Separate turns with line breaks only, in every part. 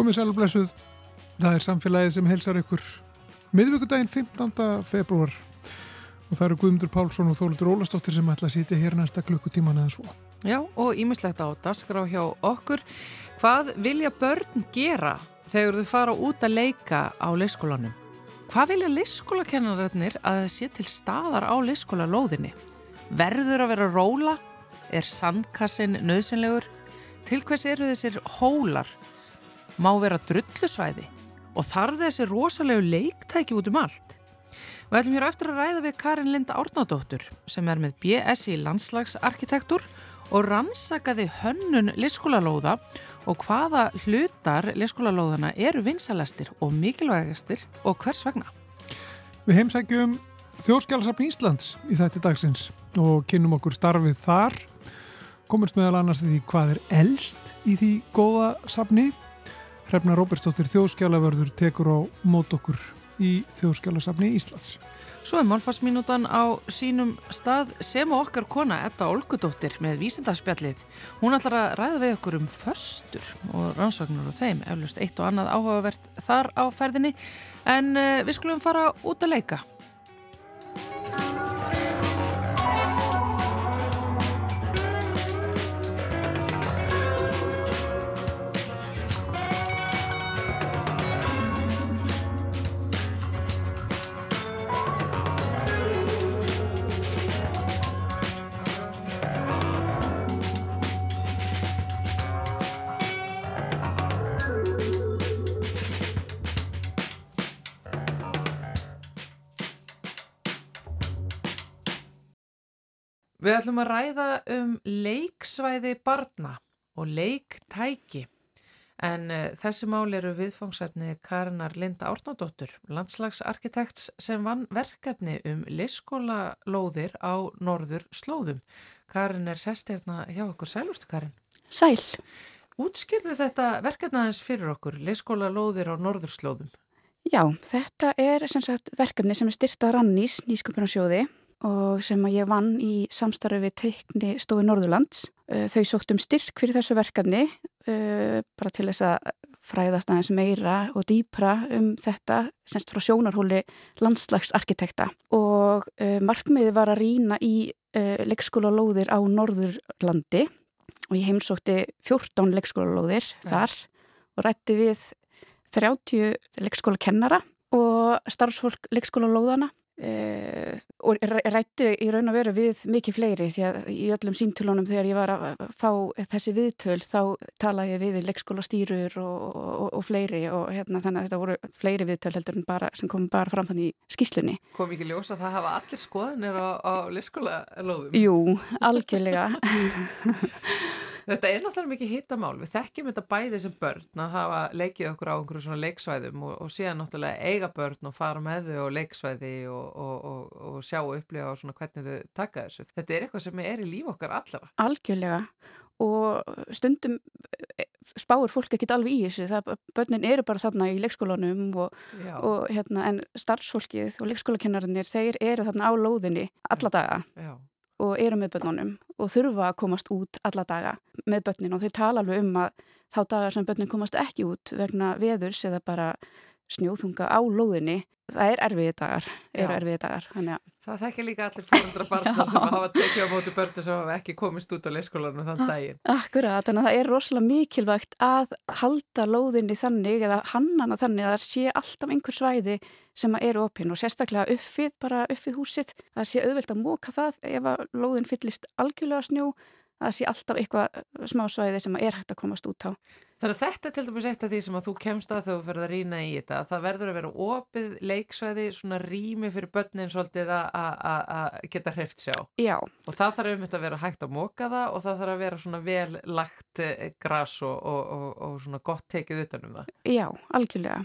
Komið sæl og blessuð, það er samfélagið sem helsar ykkur miðvíkudaginn 15. februar og það eru Guðmundur Pálsson og Þólitur Ólastóttir sem ætla að sitja hér næsta klukkutíman eða svo.
Já, og ímislegt á dasgrá hjá okkur. Hvað vilja börn gera þegar þau fara út að leika á leyskólanum? Hvað vilja leyskólakennararnir að það sé til staðar á leyskólalóðinni? Verður að vera róla? Er sandkassin nöðsynlegur? Til hvers eru þessir hólar? Má vera drullusvæði? Og þarf þessi rosalegu leiktæki út um allt? Við ætlum hér eftir að ræða við Karin Linda Árnádóttur sem er með BS í landslagsarkitektur og rannsakaði hönnun liskólalóða og hvaða hlutar liskólalóðana eru vinsalastir og mikilvægastir og hvers vegna.
Við heimsækjum Þjóðskjálasafn Íslands í þetta dagsins og kynum okkur starfið þar. Komumst meðal annars því hvað er elst í því góða safni. Hrefna Róberstóttir Þjóðskjálavörður tekur á mót okkur í Þjóðskjálasafni Íslands.
Svo er málfarsminútan á sínum stað sem og okkar kona Edda Olgudóttir með vísindarspjallið. Hún ætlar að ræða við okkur um föstur og rannsóknur og þeim, eflust eitt og annað áhugavert þar á ferðinni en uh, við skulum fara út að leika. Við ætlum að ræða um leiksvæði barna og leiktæki. En uh, þessi mál eru viðfangsefni Karinar Linda Árnádóttur, landslagsarkitekts sem vann verkefni um leyskólalóðir á norður slóðum. Karin er sest hérna hjá okkur. Sælurstu Karin?
Sæl.
Útskýrðu þetta verkefni aðeins fyrir okkur, leyskólalóðir á norður slóðum?
Já, þetta er sagt, verkefni sem er styrtað Rannís, nýsköpunarsjóði og sem að ég vann í samstarfi við teikni stofi Norðurlands. Þau sótt um styrk fyrir þessu verkefni bara til þess að fræðast aðeins meira og dýpra um þetta semst frá sjónarhóli landslagsarkitekta og markmiði var að rýna í leikskólalóðir á Norðurlandi og ég heimsótti 14 leikskólalóðir ja. þar og rætti við 30 leikskólakennara og starfsfólk leikskólalóðana Uh, og rætti í raun og veru við mikið fleiri því að í öllum símtölunum þegar ég var að fá þessi viðtöl þá talaði ég við í leikskólastýrur og, og, og fleiri og hérna þannig að þetta voru fleiri viðtöl heldur en bara sem kom bara fram þannig í skýslunni
Kom ekki ljós að það hafa allir skoðanir á, á leikskólalóðum?
Jú, algjörlega
Þetta er náttúrulega mikið hittamál, við þekkjum þetta bæði sem börn að hafa leikið okkur á einhverju svona leiksvæðum og, og síðan náttúrulega eiga börn og fara með þau á leiksvæði og, og, og sjá og upplifa svona hvernig þau taka þessu. Þetta er eitthvað sem er í líf okkar allara.
Algjörlega og stundum e, spáur fólk ekkit alveg í þessu, það, börnin eru bara þarna í leikskólanum og hérna en starfsfólkið og leikskólakennarinnir þeir eru þarna á lóðinni alla daga. Já og eru með börnunum og þurfa að komast út alla daga með börnin. Og þau tala alveg um að þá dagar sem börnin komast ekki út vegna veðurs eða bara snjóðunga á lóðinni það er erfiði dagar, eru erfiði dagar
þannig að Það þekkir líka allir fórundra barna sem hafa tekið á móti börnu sem hafa ekki komist út á leyskólanum þann daginn.
Akkurat, þannig að það er rosalega mikilvægt að halda lóðinni þannig eða hannana þannig að það sé alltaf einhver svæði sem eru opinn og sérstaklega uppið, bara uppið húsið. Það sé auðvelt að móka það ef að lóðin fyllist algjörlega snjó það sé alltaf eitthvað smá svæði sem er hægt að komast út á.
Þannig að þetta er til dæmis eitt af því sem að þú kemst að þú ferð að rýna í þetta, að það verður að vera opið leiksvæði, svona rými fyrir börnin svolítið að geta hreift sjá.
Já.
Og það þarf um þetta að vera hægt að móka það og það þarf að vera svona vel lagt eh, gras og, og, og, og svona gott tekið utanum það.
Já, algjörlega.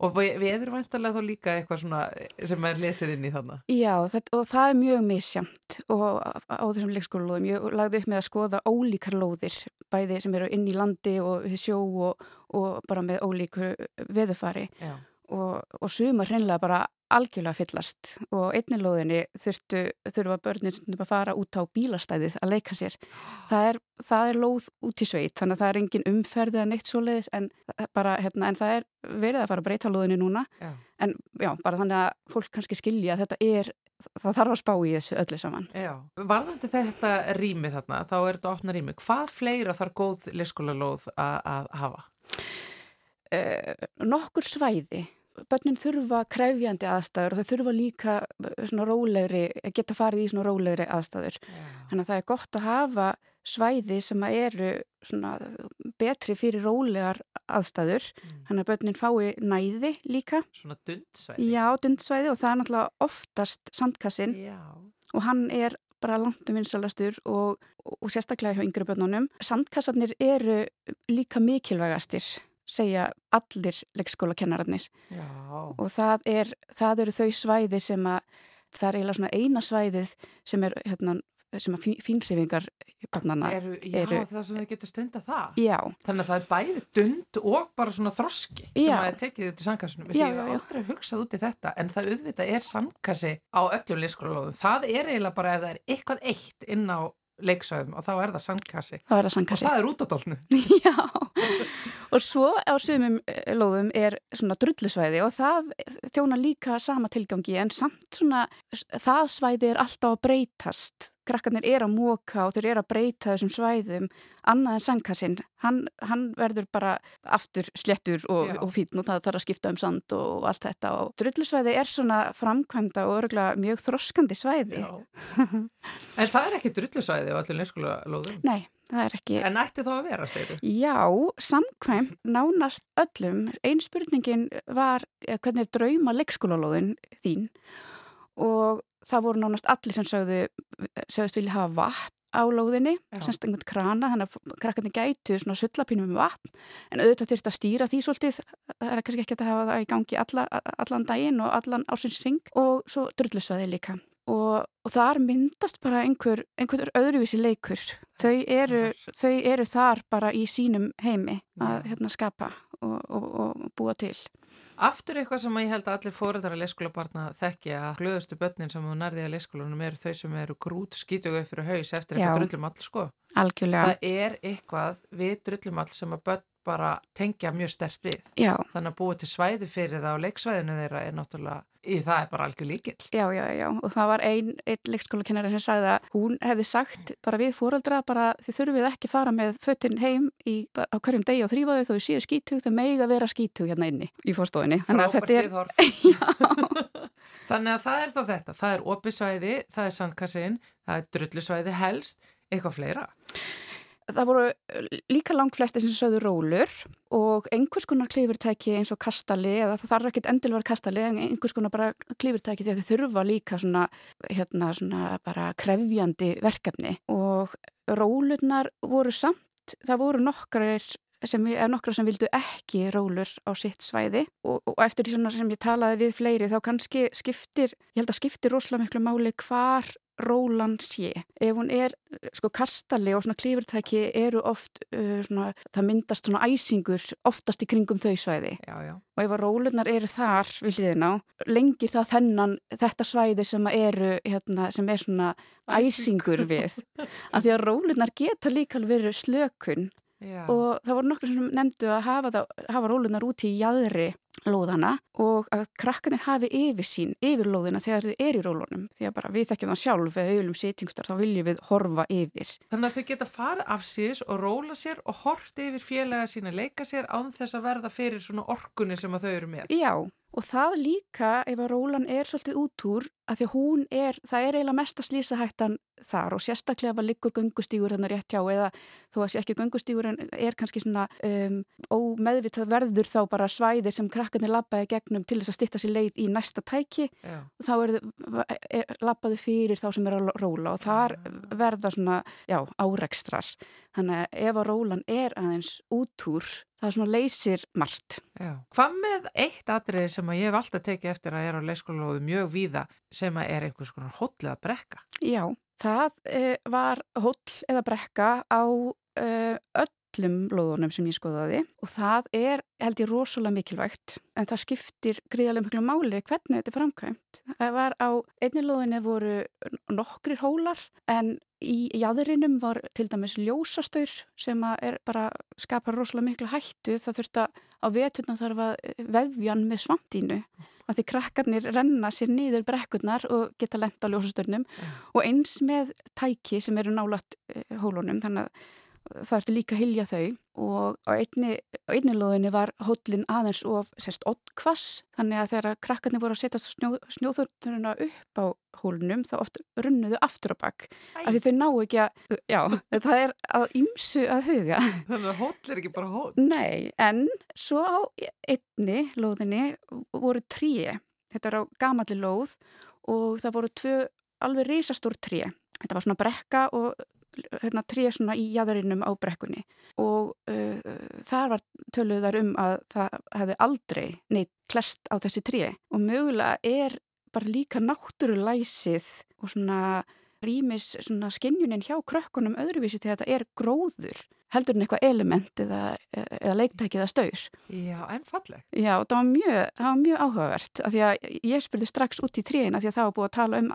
Og við erum vantarlega þá líka eitthvað svona sem er lesið inn í þannig?
Já, það, og það er mjög misjamt og á þessum leikskólalóðum. Ég lagði upp með að skoða ólíkar lóðir, bæði sem eru inn í landi og sjó og, og bara með ólíku veðufari. Já. Og, og sumar hreinlega bara algjörlega fyllast og einnilóðinni þurfa börnin að fara út á bílastæðið að leika sér. Það er, það er lóð út í sveit þannig að það er engin umferðið að neitt svo leiðis en, bara, hérna, en það er verið að fara að breyta lóðinni núna já. en já, bara þannig að fólk kannski skilja að þetta er, það þarf að spá í þessu öllu saman.
Já, varðandi þetta rými þarna, þá er þetta opna rými. Hvað fleira þarf góð liskóla lóð að hafa?
Uh, nokkur svæði börnin þurfa kræfjandi aðstæður og þau þurfa líka eh, svona rólegri, geta farið í svona rólegri aðstæður. Yeah. Þannig að það er gott að hafa svæði sem eru svona betri fyrir rólegar aðstæður. Mm. Þannig að börnin fái næði líka.
Svona dundsvæði?
Já, dundsvæði og það er náttúrulega oftast sandkassin yeah. og hann er bara langt um vinsalastur og, og, og sérstaklega hjá yngre börnunum. Sandkassarnir eru líka mikilvægastir segja allir leikskólakennararnir. Og það, er, það eru þau svæði sem að það er eiginlega svona eina svæðið sem er hérna, sem að fínhrifingar barnana
eru, Já, eru, það sem þau getur stunda það
já.
Þannig að það er bæði dund og bara svona þroski sem já. að tekið út í sandkassunum Ég hef aldrei hugsað út í þetta en það auðvitað er sandkassi á öllum leikskólalóðum. Það er eiginlega bara ef það er eitthvað eitt inn á leiksögum og þá er það sandkassi.
Og það
er út á dólnu
Já og svo á sumum eh, lóðum er svona drullusvæði og það þjóna líka sama tilgangi en samt svona það svæði er alltaf að breytast krakkarnir er að móka og þeir eru að breyta þessum svæðum annað en sangkassinn hann, hann verður bara aftur slettur og, og fítn og það þarf að skipta um sand og allt þetta. Og drullusvæði er svona framkvæmda og örgulega mjög þroskandi svæði.
En það er ekki drullusvæði á allir neskóla lóðum?
Nei það er ekki...
En ætti þá að vera, segir þú?
Já, samkvæmt nánast öllum. Einn spurningin var eh, hvernig er drauma leikskólalóðin þín? Og það voru nánast allir sem sögðu sögðust vilja hafa vatn á lóðinni, semst einhvern krana þannig að krakkarnir gætu svona sullapínum með vatn en auðvitað þurft að stýra því svolítið. Það er kannski ekki að hafa það í gangi alla, allan daginn og allan ásins ring og svo drullusvæði líka. Og, og þar myndast bara einhver, einhver öðruvísi leikur. Þau eru, þau eru þar bara í sínum heimi að hérna, skapa og, og, og búa til
Aftur eitthvað sem ég held að allir fóreldrar að leskólabarna þekkja að glöðustu börnin sem þú nærði að leskólanum eru þau sem eru grút skítugu fyrir haus eftir eitthvað drullumall sko.
Algjörlega.
Það er eitthvað við drullumall sem að börn bara tengja mjög stert við.
Já.
Þannig að búa til svæði fyrir það og leiksvæðinu þeirra er náttúrulega, í það er bara algjör líkil.
Já, já, já og það var einn ein leikskólakennari sem sagði að hún hefði sagt bara við fóröldra bara þið þurfið ekki fara með föttin heim í, á hverjum degi og þrýfaðu þó þau séu skítug þau megi að vera skítug hérna inni í fórstofinni.
Frábært viðhorf. Þannig að það er þá þetta, það er opisvæði, það er sandkassin, það er drullusvæði helst, eitthvað fleira.
Það voru eh, líka langt flesti sem sögðu rólur og einhvers konar klífurtæki eins og kastali, eða það þarf ekkit endilvar kastali, en einhvers konar bara klífurtæki því að þau þurfa líka svona, hérna, svona bara krefjandi verkefni. Og rólurnar voru samt, það voru nokkrar sem, nokkra sem vildu ekki rólur á sitt svæði. Og, og eftir því sem ég talaði við fleiri þá kannski skiptir, ég held að skiptir rosalega miklu máli hvar rólan sé. Ef hún er sko kastali og svona klífurtæki eru oft uh, svona, það myndast svona æsingur oftast í kringum þau svæði
já, já.
og ef að rólunar eru þar við hliðina, lengir það þennan þetta svæði sem eru hérna, sem er svona æsingur við, af því að rólunar geta líka verið slökun Já. og það voru nokkur sem nefndu að hafa, hafa rólunar út í jæðri lóðana og að krakkanir hafi yfir sín, yfir lóðina þegar þau er í rólunum. Því að bara við þekkjum það sjálf eða auðlum sýtingstar þá viljum við horfa yfir.
Þannig að þau geta fara af síðs og róla sér og horti yfir félaga sína leika sér án þess að verða fyrir svona orkunni sem að þau eru með.
Já, og það líka ef að rólan er svolítið út úr að því að hún er, það er eiginlega mest að slýsa hættan þar og sérstaklega að liggur göngustígur hérna rétt hjá eða þó að sé ekki göngustígur en er kannski svona um, ómeðvitað verður þá bara svæðir sem krakkarnir labbaði gegnum til þess að stitta sér leið í næsta tæki já. og þá er, er labbaði fyrir þá sem er að róla og þar já. verða svona, já, árekstrar þannig að ef að rólan er aðeins útúr það svona leysir margt.
Já. Hvað með eitt atrið sem ég hef alltaf tekið eftir að er á leikskólalóðu mjög víða sem er einhvers konar hóll eða brekka?
Já, það e, var hóll eða brekka á e, öllum lóðunum sem ég skoðaði og það er held ég rosalega mikilvægt en það skiptir gríðarlega miklu máli hvernig þetta er framkvæmt. Það var á einni lóðinni voru nokkrir hólar en í jæðurinum var til dæmis ljósastaur sem er bara skapar rosalega miklu hættu það þurft að á veturna þarf að vefjan með svamtínu að því krakkarnir renna sér nýður brekkurnar og geta lenda á ljósastörnum mm. og eins með tæki sem eru nálagt eh, hólunum þannig að það ertu líka að hilja þau og á einni, á einni loðinni var hóllin aðeins of sérst oddkvass þannig að þegar krakkarnir voru að setja snjó, snjóþörnuna upp á hólunum þá oft runnuðu aftur á bakk af því þau ná ekki að, já, það er að ymsu að huga.
Þannig að hóll er ekki bara hóll?
Nei, en svo á einni loðinni voru tríi, þetta er á gamalli loð og það voru tvö alveg reysastór tríi. Þetta var svona brekka og hérna, tré svona í jæðurinnum á brekkunni. Og uh, þar var töluðar um að það hefði aldrei neitt klest á þessi tré. Og mögulega er bara líka náttúrulæsið og svona rýmis svona skinnjunin hjá krökkunum öðruvísi að þetta er gróður heldur en eitthvað element eða, eða leiktæki eða staur.
Já, en falleg.
Já, það var mjög, það var mjög áhugavert af því að ég spurði strax út í tríin af því að það var búið að tala um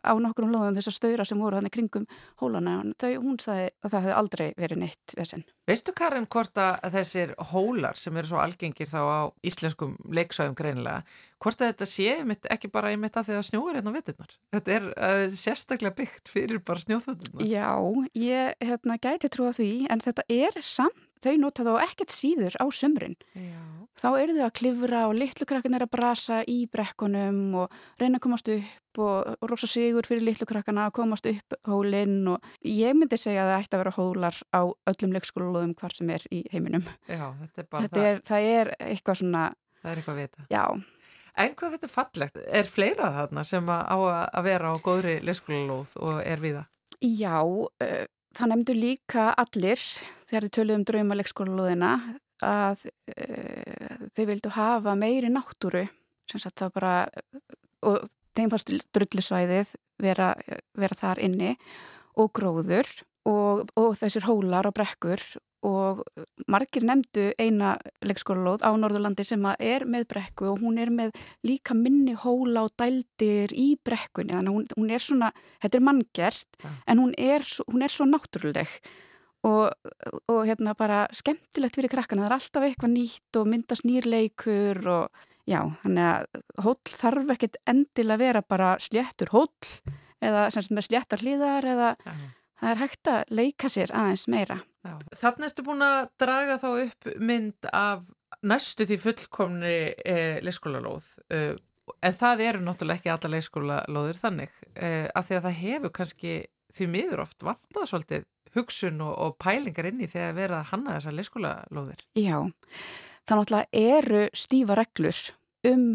á nokkrum loðum þessar staura sem voru hann kringum hólana þau, hún sagði að það hefði aldrei verið neitt vesen.
Veistu Karin hvort að þessir hólar sem eru svo algengir þá á íslenskum leiksvæðum greinilega, hvort að þetta sé ekki bara einmitt að því að snjóður hérna á vitturnar? Þetta er uh, sérstaklega byggt fyrir bara snjóþötunar.
Já, ég hérna, gæti trúa því en þetta er samt, þau nota þá ekkert síður á sömrin. Já. Þá eru þau að klifra og litlukrakkan er að brasa í brekkunum og reyna að komast upp og, og rosa sigur fyrir litlukrakkana að komast upp hólinn og ég myndi segja að það ætti að vera hólar á öllum leikskóluðum hvar sem er í heiminum.
Já, þetta er bara
þetta það. Er, það er eitthvað svona...
Það er eitthvað að vita.
Já.
En hvað þetta er fallegt? Er fleira þarna sem á að vera á góðri leikskóluð og er við það?
Já, uh, það nefndu líka allir þegar þið töluðum drauma leikskóluðina að uh, þau vildu hafa meiri náttúru sem sagt bara og þeim fannst drullusvæðið vera, vera þar inni og gróður og, og þessir hólar og brekkur og margir nefndu eina leikskólalóð á Norðurlandi sem er með brekku og hún er með líka minni hóla og dældir í brekkunni þannig að hún, hún er svona, þetta er manngert ja. en hún er, hún er svo náttúruleg og, og hérna bara skemmtilegt fyrir krakkana, það er alltaf eitthvað nýtt og myndast nýrleikur og já, þannig að hóll þarf ekkit endilega að vera bara sléttur hóll eða sem með sléttar hlýðar eða ja. það er hægt að leika sér aðeins meira.
Þannig ertu búin að draga þá upp mynd af næstu því fullkomni eh, leyskólalóð eh, en það eru náttúrulega ekki alla leyskólalóðir þannig eh, af því að það hefur kannski því miður oft vantað svolítið hugsun og, og pælingar inni þegar verða að hanna þessar leyskólalóðir.
Já, það náttúrulega eru stífa reglur um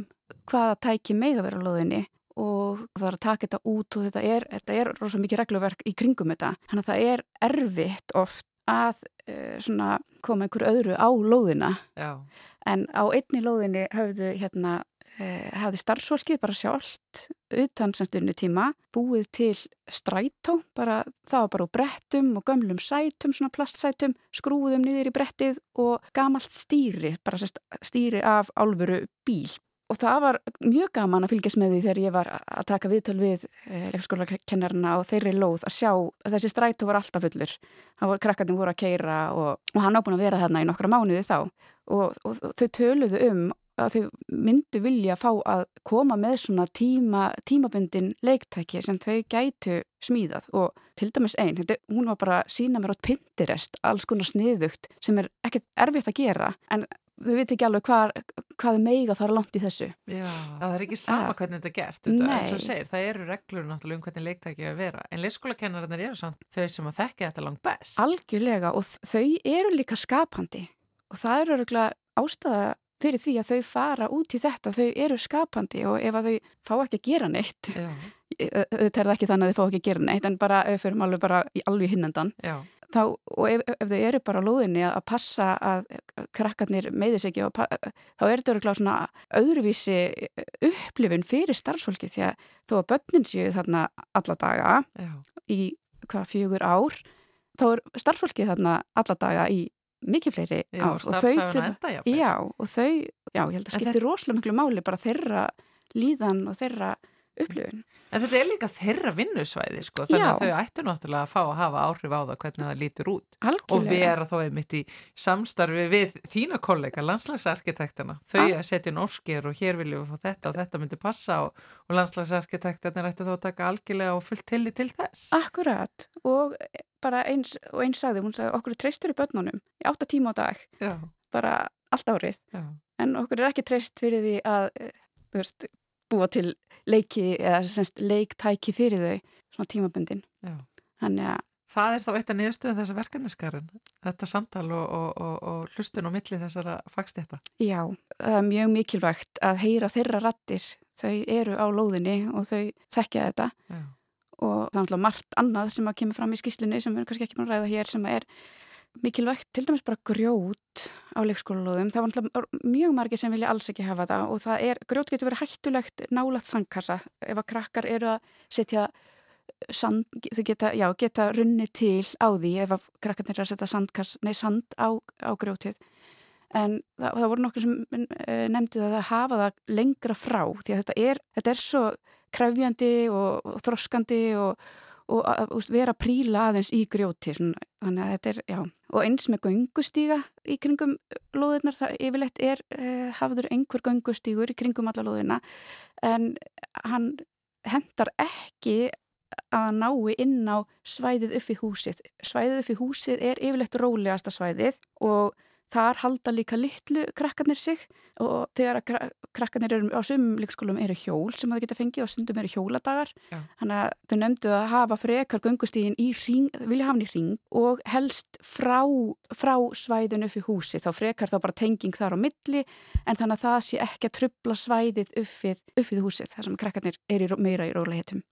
hvaða tæki mega vera lóðinni og það er að taka þetta út og þetta er, þetta er rosa mikið regluverk í kringum þetta. Þannig að það er erfitt oft að uh, koma einhver öðru á lóðina
Já.
en á einni lóðinni hafðu hérna uh, hafði starfsfólkið bara sjálft utan samstunni tíma búið til strætó bara, það var bara úr brettum og gömlum sætum, svona plastsætum skrúðum niður í brettið og gamalt stýri, bara stýri af álfuru bíl Og það var mjög gaman að fylgjast með því þegar ég var að taka viðtöl við eh, leikskólakennarna og þeirri lóð að sjá að þessi strætu var alltaf fullur. Það voru krakkarnir voru að keira og, og hann ábúin að vera þarna í nokkra mánuði þá og, og þau töluðu um að þau myndu vilja fá að koma með svona tíma, tímabundin leiktæki sem þau gætu smíðað. Og til dæmis einn, hún var bara sína mér átt Pinterest, alls konar sniðugt sem er ekkert erfitt að gera en þau veit ekki alveg hvað, hvað meig að fara langt í þessu.
Já, það er ekki sama ah. hvernig þetta er gert þetta, segir, það eru reglur náttúrulega um hvernig leiktæki að vera, en leikskólakennarinnir eru samt þau sem að þekka þetta langt best.
Algjörlega og þau eru líka skapandi. Og það eru ástæða fyrir því að þau fara út í þetta þau eru skapandi og ef að þau fá ekki að gera neitt þau terða ekki þannig að þau fá ekki að gera neitt en bara, ef þau alveg bara í alveg hinnendan þá, og ef, ef þau eru bara á lóðinni að passa að krakkarnir meiðis ekki þá er þetta öruglega svona öðruvísi upplifin fyrir starfsfólki því að þó að börnin séu þarna alla daga
Já.
í hvað fjögur ár þá er starfsfólki þarna alla daga í mikið fleiri
já,
ár.
Starfsæfuna enda,
já. Já, og þau, já, ég held að skipti rosalega miklu máli bara þeirra líðan og þeirra upplifun.
En þetta er líka þeirra vinnusvæði sko, þannig að þau ættu náttúrulega að fá að hafa áhrif á það hvernig það lítur út
Algjörlega.
og vera þó einmitt í samstarfi við þína kollega, landslagsarkitektana þau að setja norskir og hér viljum við fá þetta og þetta myndi passa og, og landslagsarkitektarnir ættu þó að taka algjörlega og fullt til til þess.
Akkurat og bara eins og eins sagði, hún sagði okkur er treystur í börnunum í 8 tíma á dag,
Já.
bara allt árið
Já.
en okkur er ekki treyst fyrir því að þú veist, búa til leiki eða semst leiktæki fyrir þau svona tímabundin. Að
Það er þá eitt af niðurstöðum þessa verkefniskarinn þetta samtal og, og, og, og hlustun og milli þessara fagstjætta
Já, er mjög mikilvægt að heyra þeirra rattir þau eru á lóðinni og þau þekkja þetta.
Já.
og það er alltaf margt annað sem að kemur fram í skýslunni sem við erum kannski ekki búin að ræða hér sem er mikilvægt, til dæmis bara grjót á leikskólalóðum, það var mjög margir sem vilja alls ekki hafa það og það er, grjót getur verið hættulegt nálat sandkassa. Ef að krakkar eru að setja sand, þau geta, já, geta runni til á því ef að krakkarnir eru að setja sandkass, nei, sand á, á grjótið. En það, það voru nokkur sem uh, nefndi það að hafa það lengra frá því að þetta er, þetta er svo krefjandi og, og þroskandi og og að vera príla aðeins í grjóti svona, þannig að þetta er, já. Og eins með göngustíga í kringum lóðurnar, það yfirleitt er eh, hafður einhver göngustígur í kringum alla lóðina en hann hendar ekki að nái inn á svæðið upp í húsið. Svæðið upp í húsið er yfirleitt rólegasta svæðið og þar halda líka litlu krakkarnir sig og þegar krakkarnir eru á sumum leikskólum eru hjól sem það geta fengið og stundum eru hjóladagar
Já.
þannig að þau nefndu að hafa frekar göngustígin í ring, vilja hafa hann í ring og helst frá, frá svæðinu upp í húsi, þá frekar þá bara tenging þar á milli en þannig að það sé ekki að trubla svæðið uppið, uppið húsið þar sem krakkarnir eru meira í róleihetum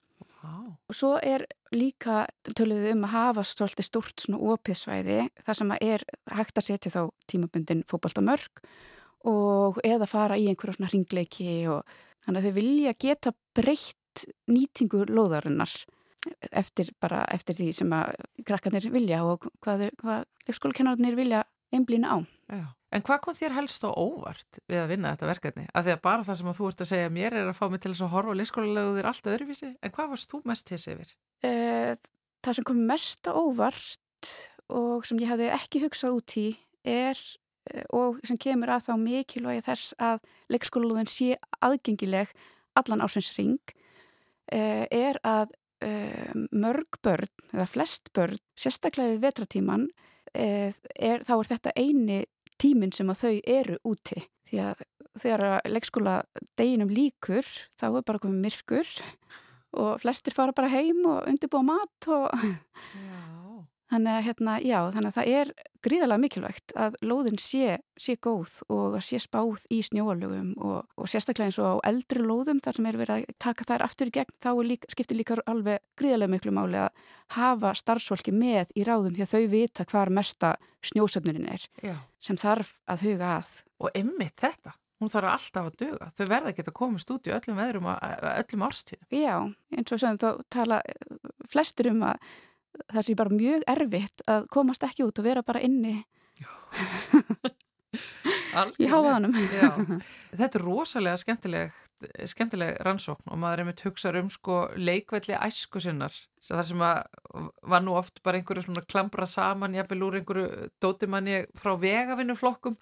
Wow.
Og svo er líka töluðið um að hafa svolítið stort svona opiðsvæði þar sem að er hægt að setja þá tímabundin fókbalt á mörg og eða fara í einhverjum svona ringleiki og þannig að þau vilja geta breytt nýtingu lóðarinnar eftir bara eftir því sem að krakkarnir vilja og hvað, hvað leikskólakennarnir vilja einblýna á.
Já. En hvað kom þér helst á óvart við að vinna þetta verkefni? Af því að bara það sem þú ert að segja mér er að fá mig til að horfa leikskólalegu allt öðruvísi, en hvað varst þú mest til þessi yfir?
Það sem kom mest á óvart og sem ég hefði ekki hugsað út í er og sem kemur að þá mikilvægi þess að leikskólalúðin sé aðgengileg allan ásins ring er að mörg börn eða flest börn, sérstaklega við vetratíman er, þá er þetta eini tíminn sem að þau eru úti. Því að þegar leikskóla deginum líkur þá er bara komið myrkur og flestir fara bara heim og undirbúa mat og þannig að hérna, já, þannig að það er gríðarlega mikilvægt að lóðin sé, sé góð og sé spáð í snjóalögum og, og sérstaklega eins og á eldri lóðum þar sem er verið að taka þær aftur í gegn þá líka, skiptir líka alveg gríðarlega miklu máli að hafa starfsfólki með í ráðum því að þau vita hvar mesta snjósöfnurinn er
já.
sem þarf að huga að.
Og emmitt þetta, hún þarf alltaf að döga. Þau verða ekki að koma stúti öllum veðrum og öllum árstíðum.
Já, eins og sem þá tala flestur um að það sé bara mjög erfitt að komast ekki út og vera bara inni. Í háðanum.
Þetta er rosalega skemmtileg, skemmtileg rannsókn og maður er með tugsar um sko leikvelli æsku sinnar. Það sem var nú oft bara einhverju svona klambra saman, jáfnvel úr einhverju dótimanni frá vegavinnuflokkum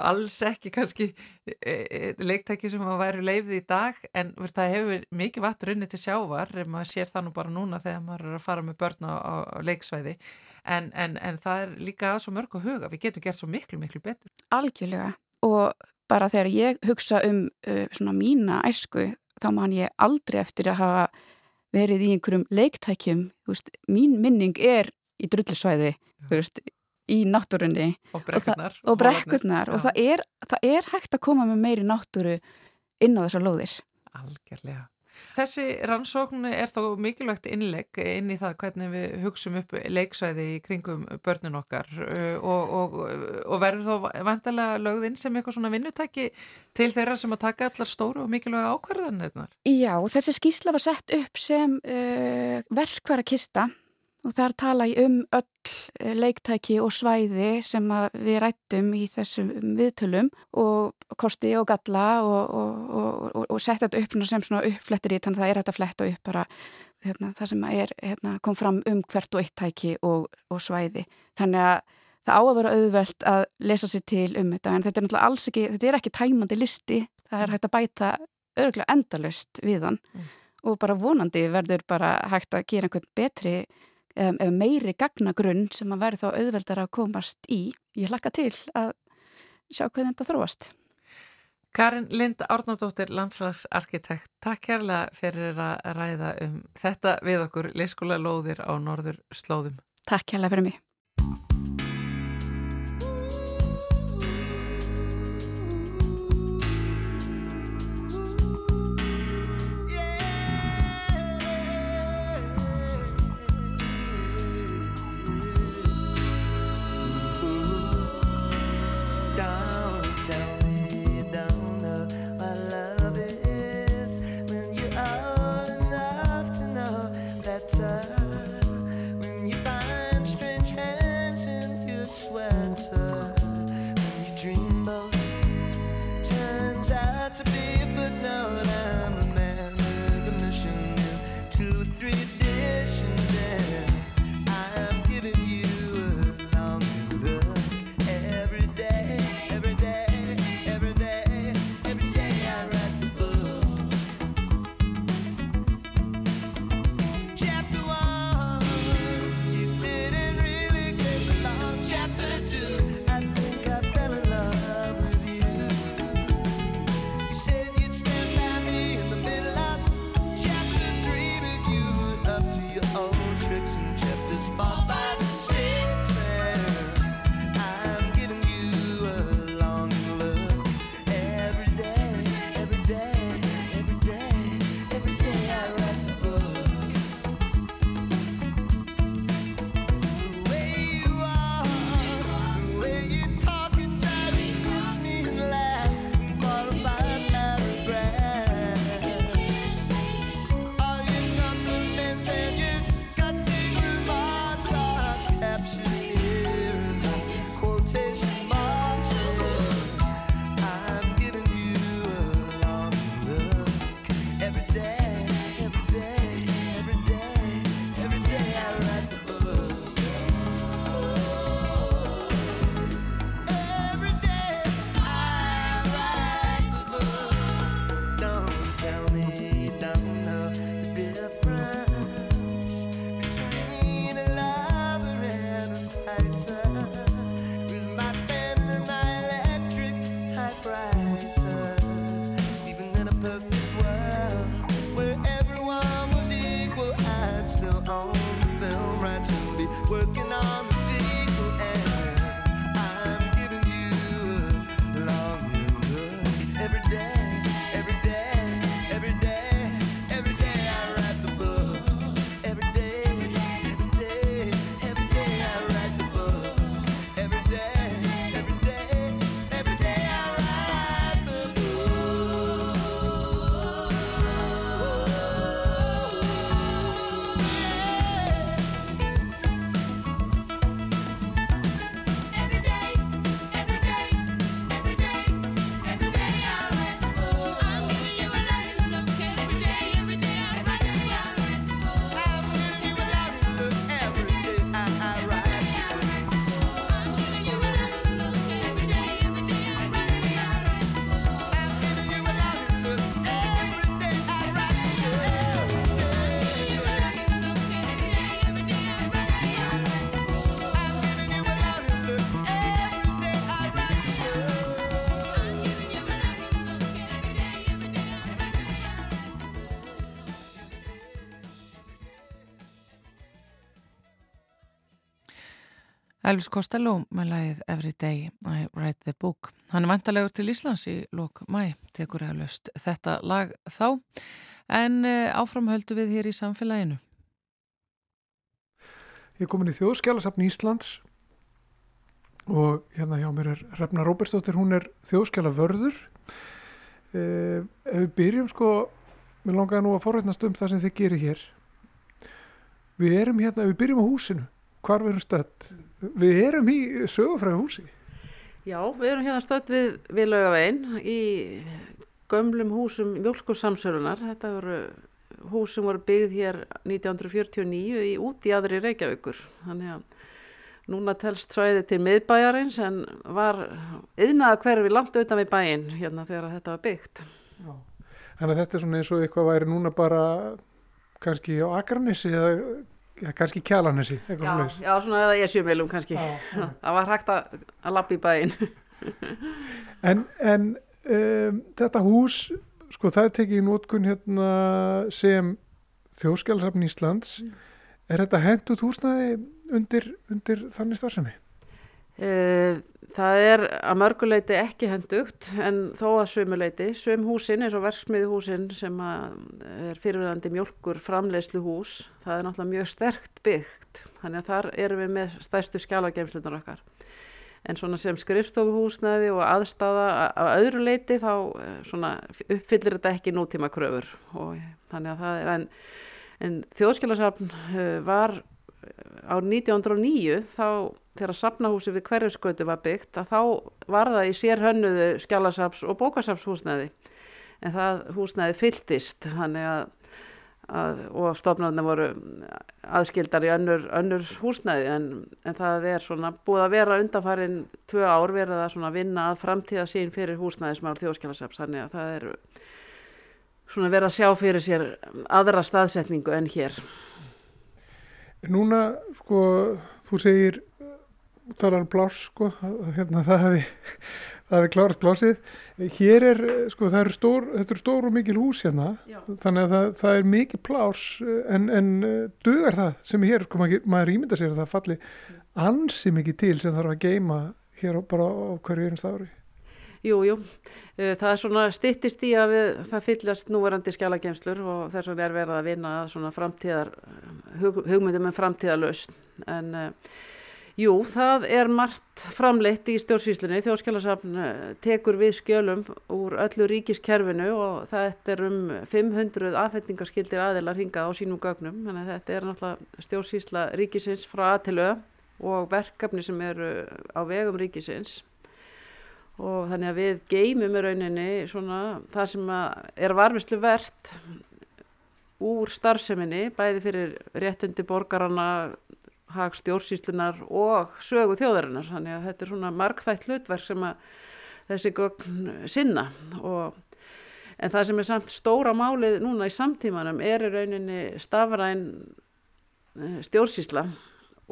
alls ekki kannski e, e, leiktæki sem að væri leifði í dag en veist, það hefur mikið vatn runni til sjávar en maður sér það nú bara núna þegar maður er að fara með börn á, á, á leiksvæði. En, en, en það er líka svo mörg að huga, við getum gert svo miklu, miklu betur.
Algjörlega. Og bara þegar ég hugsa um uh, svona mína æsku þá man ég aldrei eftir að hafa verið í einhverjum leiktækjum, veist, mín minning er í drullisvæði, þú veist í náttúrunni.
Og brekkurnar
og, og, brekkurnar, og það, er, það er hægt að koma með meiri náttúru inn á þessar lóðir.
Algjörlega. Þessi rannsókn er þó mikilvægt innlegg inn í það hvernig við hugsum upp leiksvæði í kringum börnun okkar. Og, og, og verður þó vantilega lögðinn sem eitthvað svona vinnutæki til þeirra sem að taka allar stóru og mikilvæga ákvarðanirnar?
Já, þessi skýsla var sett upp sem uh, verkværa kista
og þar tala ég um öll eh, leiktæki og svæði sem við rættum í þessum viðtölum og kosti og galla og, og, og, og setja þetta upp sem svona uppflettir í þannig að það er hægt að fletta upp bara hérna, það sem er, hérna, kom fram um hvert og eitt tæki og svæði. Þannig að það á að vera auðvelt að lesa sér til um þetta en þetta er náttúrulega alls ekki, þetta er ekki tæmandi listi, það er hægt að bæta örgulega endalust við hann mm. og bara vonandi verður bara hægt að gera einhvern betri um, meiri gagnagrunn sem að verður þá auðveldar að komast í. Ég hlakka til að sjá hvernig þetta þróast.
Karin Lind Árnardóttir, landslagsarkitekt, takk kærlega fyrir að ræða um þetta við okkur, leyskóla lóðir á norður slóðum.
Takk kærlega fyrir mig.
Elvis Costello með lagið Every Day I Write the Book. Hann er vantalegur til Íslands í lók mæ, tekur eða löst þetta lag þá, en eh, áframhöldu við hér í samfélaginu.
Ég er komin í þjóðskjálasafni Íslands og hérna hjá mér er Hrefna Róbersdóttir, hún er þjóðskjálavörður. Eh, ef við byrjum sko, við langaði nú að forveitnast um það sem þið gerir hér Við erum hérna, við byrjum á húsinu, hvar við erum stödd. Við erum í sögufræðu húsi.
Já, við erum hérna stödd við, við laugavegin í gömlum húsum mjölkursamsölunar. Þetta voru hús sem voru byggð hér 1949 í út í aðri Reykjavíkur. Þannig að núna telst svæði til miðbæjarins en var yðnaða hverfi langt auðvitað við bæin hérna þegar þetta var byggt.
Já. Þannig að þetta er svona eins og eitthvað væri núna bara kannski á Akranissi eða ja, kannski Kjalanissi, eitthvað
Já,
svona
já, svona eða esjumilum kannski.
Já, já.
Það var hægt að, að lappa í bæin.
En, en um, þetta hús, sko það tekið í nótkun hérna sem þjóðskjálfsafn Íslands. Er þetta hent út húsnaði undir, undir þannig starfsemi?
Eh, Það er að mörguleiti ekki hendugt en þó að sumuleiti. Sum húsin eins og verksmiðuhúsin sem að er fyrirvæðandi mjölkur framleiðslu hús, það er náttúrulega mjög sterkt byggt. Þannig að þar erum við með stærstu skjálagemslunar okkar. En svona sem skrifstofuhúsnaði og aðstafa að öðru leiti þá eh, svona uppfyllir þetta ekki nútíma kröfur. Og þannig að það er en, en þjóðskjálasafn eh, var á 1909 þá þegar safnahúsi við hverjusgötu var byggt að þá var það í sér hönnuðu skjálasaps og bókasapshúsnæði en það húsnæði fylltist þannig að, að og stofnarnir voru aðskildar í önnur, önnur húsnæði. En, en það er svona búið að vera undanfarin tvö ár verið að vinna að framtíða sín fyrir húsnæðismál þjóðskjálasaps þannig að það er svona verið að sjá fyrir sér aðra staðsetningu en hér
Núna, sko, þú segir, talar um pláss, sko, hérna, það hefði, það hefði klárast plássið. Hér er, sko, það eru stór, þetta eru stór og mikil hús hérna,
Já.
þannig að það, það er mikil pláss, en, en dugar það sem er hér, sko, maður, maður ímynda sér að það falli ansi mikið til sem þarf að geima hér bara á hverju einast ári.
Jú, jú, Eh, það er svona styttist í að við, það fyllast núverandi skjálagemslur og þess vegna er verið að vinna að svona framtíðar, hug, hugmyndum en framtíðarlausn. En uh, jú, það er margt framleitt í stjórnsvíslunni. Þjóðskjálasafn eh, tekur við skjölum úr öllu ríkiskerfinu og þetta er um 500 afhendingarskildir aðilar hingað á sínum gögnum. Þannig að þetta er náttúrulega stjórnsvísla ríkisins frá A til Ö og verkefni sem eru á vegum ríkisins og þannig að við geymum í rauninni svona það sem er varfislu verðt úr starfseminni bæði fyrir réttindi borgarana hag stjórnsýslunar og sögu þjóðarinnar. Þannig að þetta er svona markþætt hlutverk sem að þessi gögn sinna. Og en það sem er samt stóra málið núna í samtímanum er í rauninni stafræn eh, stjórnsýsla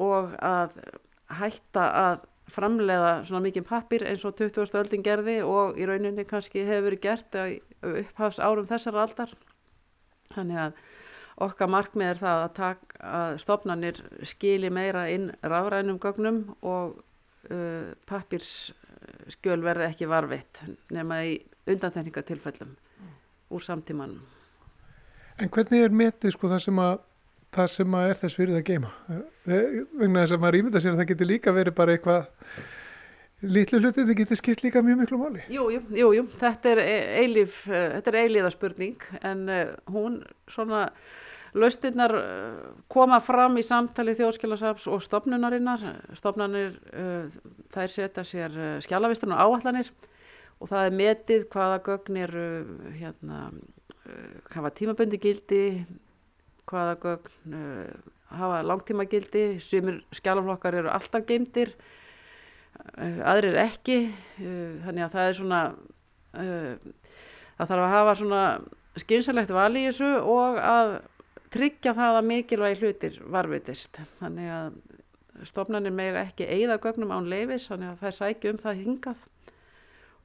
og að hætta að framleiða svona mikið pappir eins og 20. öldin gerði og í rauninni kannski hefur verið gert upphafs árum þessar aldar. Þannig að okkar markmið er það að, tak, að stopnarnir skili meira inn rafrænum gögnum og uh, pappirskjöl verði ekki varfitt nema í undantekningatilfellum úr samtímanum.
En hvernig er metið, sko, það sem að það sem að er þess fyrir það geima vegna þess að maður ímynda sér að það getur líka verið bara eitthvað litlu hluti, það getur skipt líka mjög miklu máli.
Jú, jú, jú, þetta er eilíf þetta er eilíða spurning en hún svona laustinnar koma fram í samtali þjóðskilasaps og stopnunarinnar stopnarnir þær setja sér skjálavistan og áallanir og það er metið hvaða gögnir hérna hafa tímabundi gildi hvaða gögn uh, hafa langtímagildi, sumir skjálaflokkar eru alltaf geimdir, uh, aðrir ekki, uh, þannig að það er svona, það þarf að hafa svona skynsalegt val í þessu og að tryggja það að mikilvægi hlutir varvitist. Þannig að stofnanir með ekki eigða gögnum án leifis, þannig að það sækju um það hingað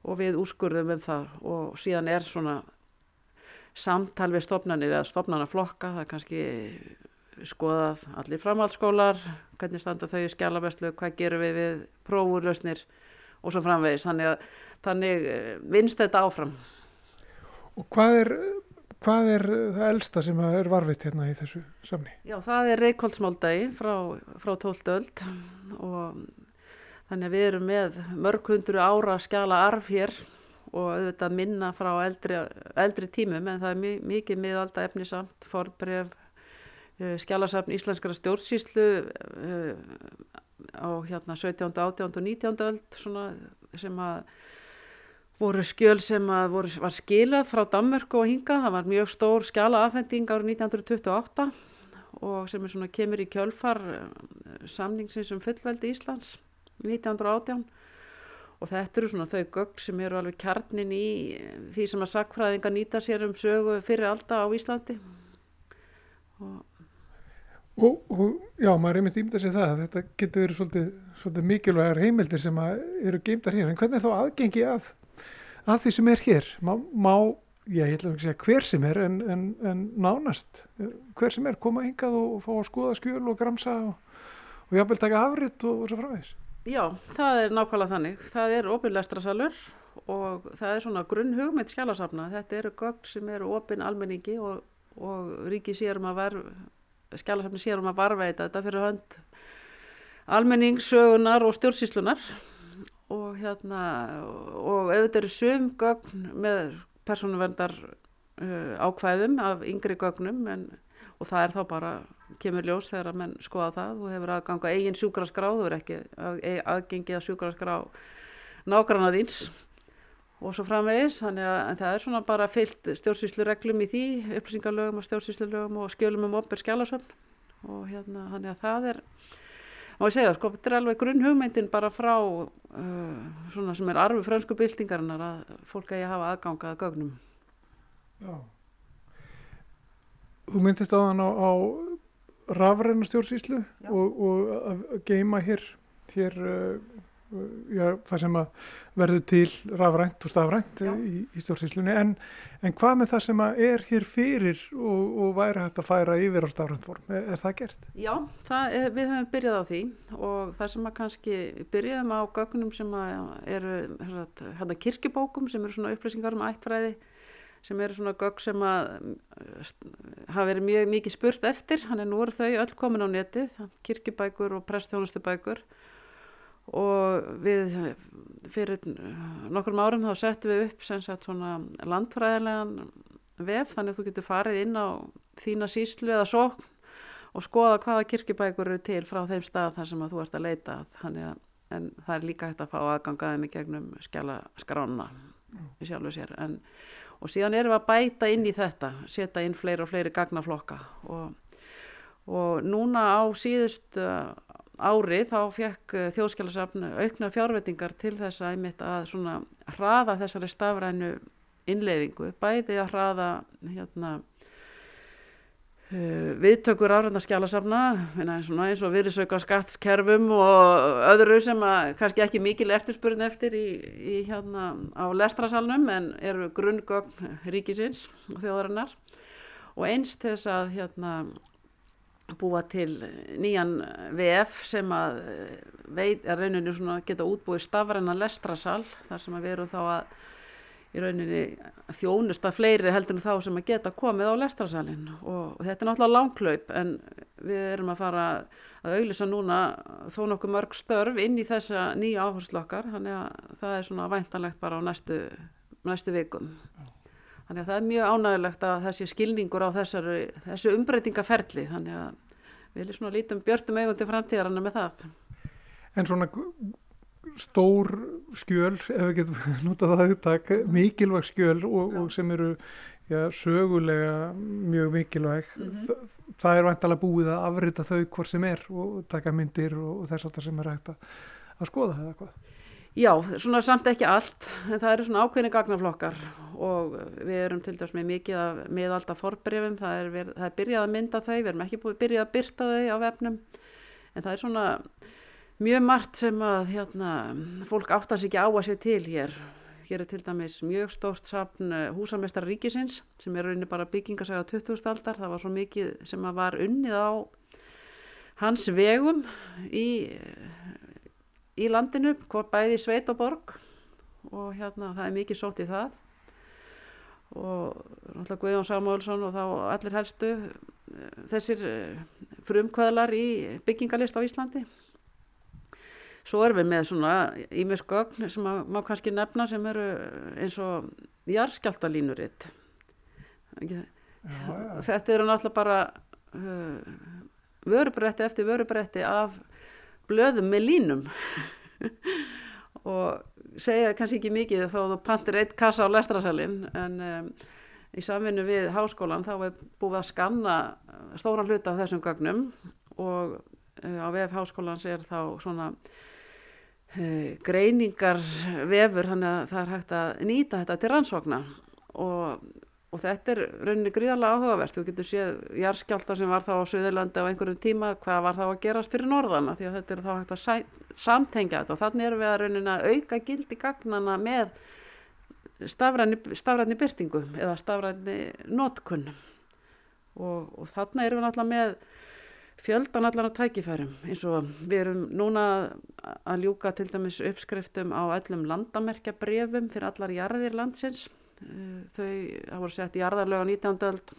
og við úrskurðum um það og síðan er svona samtal við stofnanir eða stofnanaflokka, það er kannski skoðað allir framhaldsskólar, hvernig standa þau í skjálafæslu, hvað gerum við við prófurlausnir og svo framvegis. Þannig að þannig vinst þetta áfram.
Og hvað er, hvað er það elsta sem er varfitt hérna í þessu samni?
Já, það er Reykjóldsmáldagi frá, frá 12. öld og þannig að við erum með mörg hundru ára skjala arf hér og auðvitað minna frá eldri, eldri tímum en það er mikið miðalda efnisamt, forbref, uh, skjálasafn íslenskara stjórnsýslu uh, á hérna 17. 18. og 19. öld svona, sem að voru skjöl sem að voru, var skilað frá Danmörku og hinga. Það var mjög stór skjala afhending árið 1928 og sem er svona kemur í kjölfar samningsins um fullveldi Íslands 1918 og þetta eru svona þau gögg sem eru alveg kjarnin í því sem að sakfræðinga nýta sér um sögu fyrir alltaf á Íslandi
og Og, og já, maður er einmitt ímyndað að segja það að þetta getur verið svolítið, svolítið mikilvægar heimildir sem eru geimdar hér en hvernig er þá aðgengi að, að því sem er hér? Má, má já, ég ætla að segja hver sem er en, en, en nánast hver sem er koma hingað og, og fá að skoða skjöl og gramsa og, og jáfnvel taka afritt og svo framvegs?
Já, það er nákvæmlega þannig. Það er opinlestrasalur og það er svona grunn hugmynd skjálasafna. Þetta eru gögn sem eru opin almenningi og, og ríki sérum að verð skjálasafni sérum að varveita þetta fyrir hönd almenningssögunar og stjórnsýslunar og hérna og auðvitað eru sum gögn með persónuverndar uh, ákvæðum af yngri gögnum en, og það er þá bara kemur ljós þegar að menn skoða það. Og hefur aðganga eigin sjúkraskrá þú er ekki að, aðgengi að sjúkraskrá nágranna þíns og svo framvegis. Þannig að það er svona bara fyllt stjórnsýslureglum í því upplýsingarlögum og stjórnsýslulögum og skjölum um opur skjálasöfn og hérna þannig að það er ég segja sko, þetta er alveg grunn hugmyndin bara frá uh, svona sem er arfu fransku byltingarinnar að fólk að hafa aðgangað gögnum. Já.
Þú myndist á þann á, á rafræna stjórnsýslu og, og að geima hér hér uh, já, það sem að verður til rafrænt og stafrænt í, í stjórnsýslunni. En, en hvað með það sem að er hér fyrir og, og væri hægt að færa yfir á stafrænt form, er, er það gert?
Já, það er, við höfum byrjað á því og það sem að kannski byrjaðum á gögnum sem að eru hérna kirkibókum sem eru svona upplýsingar um ættfræði sem eru svona gögg sem að hafa verið mjög mikið spurt eftir, hann er nú eru þau öll komin á netið, kirkibækur og prestþjónustubækur. Og við fyrir nokkrum árum þá settum við upp sem sagt svona landfræðilegan vef þannig að þú getur farið inn á þína síslu eða sókn og skoða hvaða kirkibækur eru til frá þeim stað þar sem að þú ert að leita. Þannig að en það er líka hægt að fá aðgangaðið mig gegnum skjala skrána í sjálfu sér. En, og síðan erum við að bæta inn í þetta setja inn fleiri og fleiri gagnaflokka. Og, og núna á síðust ári þá fekk eh, þjóðskjálasafn aukna fjárvettingar til þess að einmitt að svona hraða þessari stafrænu innleiðingu, bæði að hraða hérna uh, viðtökur árendarskjálasafna eins og virðisauka skattskerfum og öðru sem að kannski ekki mikil eftirspurn eftir í, í hérna á lestrasalnum en eru grunngögn ríkisins og þjóðarinnar. Og einst þess að hérna búa til nýjan VF sem að eh, veit að rauninu geta útbúið stafræna lestrasal þar sem að við erum þá að í rauninni þjónust að fleiri heldur en þá sem að geta komið á lestrasalinn og, þetta er náttúrulega langklaup en við erum að fara að auglisa núna þó nokkuð mörg störf inn í þessa nýja áherslu okkar þannig að það er svona væntanlegt bara á næstu, næstu vikum. Þannig að það er mjög ánægilegt að þessi skilningur á þessari, þessu umbreytingaferli þannig að við erum svona lítum björnum eigum til framtíðaranna með það.
En svona stór skjöl, ef við getum notað það auðtak, mikilvæg skjöl og, og sem eru já, sögulega mjög mikilvæg, mm -hmm. Þa, það er vantalega búið að afrita þau hvort sem er og taka myndir og, og þess að það sem er hægt að, að skoða eða hvað.
Já, svona samt ekki allt, en það eru svona ákveðni gagnaflokkar og við erum til dæs með mikið af miðalda forbreyfum, það er, við, það er byrjað að mynda þau, við erum ekki búið byrjað að byrta þau á vefnum, en það er svona mjög margt sem að hérna, fólk áttast ekki á að sé til hér. Hér er til dæmis mjög stórt sapn eh, húsamestrar ríkisins sem er rauninni bara byggingasæða 20. aldar, það var svo mikið sem að var unnið á hans vegum í í landinu, hvort bæði sveit og borg og hérna það er mikið sótt í það og náttúrulega Guðjón Samuelsson og þá allir helstu eh, þessir eh, frumkvæðlar í byggingalist á Íslandi svo erum við með svona ímiðsgögn sem má kannski nefna sem eru eins og jarðskjáltalínuritt þetta eru náttúrulega bara uh, vörubretti eftir vörubretti af blöðum með línum. Og segja kannski ekki mikið þó þú pantir eitt kassa á lestrasalinn en um, í samvinnu við háskólan þá er búið að skanna stóran hluta af þessum gögnum og uh, á vef háskólans er þá svona uh, greiningar vefur þannig að það er hægt að nýta þetta til rannsókna. Og og þetta er rauninni gríðarlega áhugavert. Þú getur séð jarskjálta sem var þá á Suðurlandi á einhverjum tíma, hvað var þá að gerast fyrir norðana því að þetta er þá hægt að samtengja þetta. Og þannig erum við að rauninni að auka gildi gagnana með stafræni, stafræni byrtingu eða stafræni notkunn og, og þannig erum við náttúrulega með fjöldan allan að tækifærum eins og við erum núna að ljúka til dæmis uppskriftum á öllum landamerkja brefum fyrir allar jarðir landsins Eh, þau, það voru sett í arðarlög á 19. öld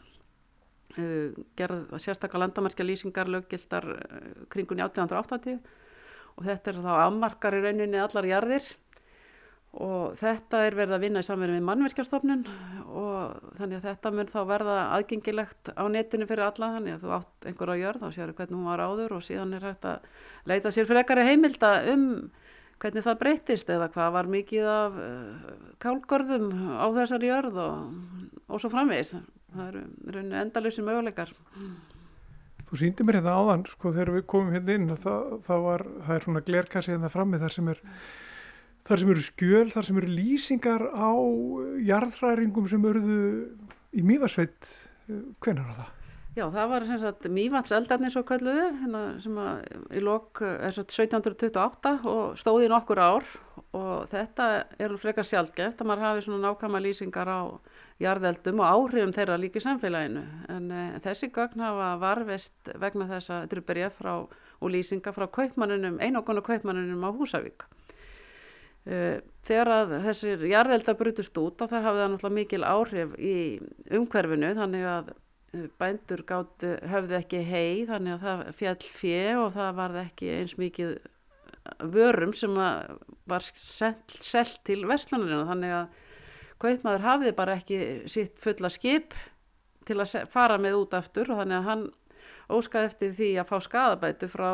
eh, gerð sérstaklega landamærska lýsingar löggildar eh, kringun í 1880 og þetta er þá afmarkar í rauninni allar jarðir og þetta er verið að vinna í samverðin við mannverkjastofnun og þannig að þetta mun þá verða aðgengilegt á netinu fyrir alla þannig að þú átt einhver á jörð og séu hvernig hún var áður og síðan er hægt að leita sér fyrir ekkari heimilda um hvernig það breytist eða hvað var mikið af uh, kálgörðum á þessari jörð og, og svo framvegist. Það eru endalösi möguleikar.
Þú síndi mér hérna áðan, sko, þegar við komum hérna inn, það, það, var, það er svona glerkassi hérna frammi þar sem er þar sem eru skjöl, þar sem eru lýsingar á jarðræringum sem eruðu í Mývarsveit. Hvernig er það?
Já, það var sem sagt Mývats eldarnir svo kalluðu hérna, sem í lok er svo 1728 og stóði nokkur ár og þetta er frekar sjálfgeft að maður hafi svona nákvæma lýsingar á jarðeldum og áhrifum þeirra líka í samfélaginu en e, þessi gögn hafa varvist vegna þess að þetta eru berjað frá og lýsingar frá kaupmannunum, einokonu kaupmannunum á Húsavík. E, þegar að þessir jarðeldar brutust út og það hafði það náttúrulega mikil áhrif í umhverfinu þannig að Eh, bændur gáttu, höfðu ekki hei þannig að það fjall fjö og það varði ekki eins mikið vörum sem var selt til vestlunarinn þannig að kaupmaður hafði bara ekki sitt fulla skip til að fara með út aftur og þannig að hann óskaði eftir því að fá skadabætu frá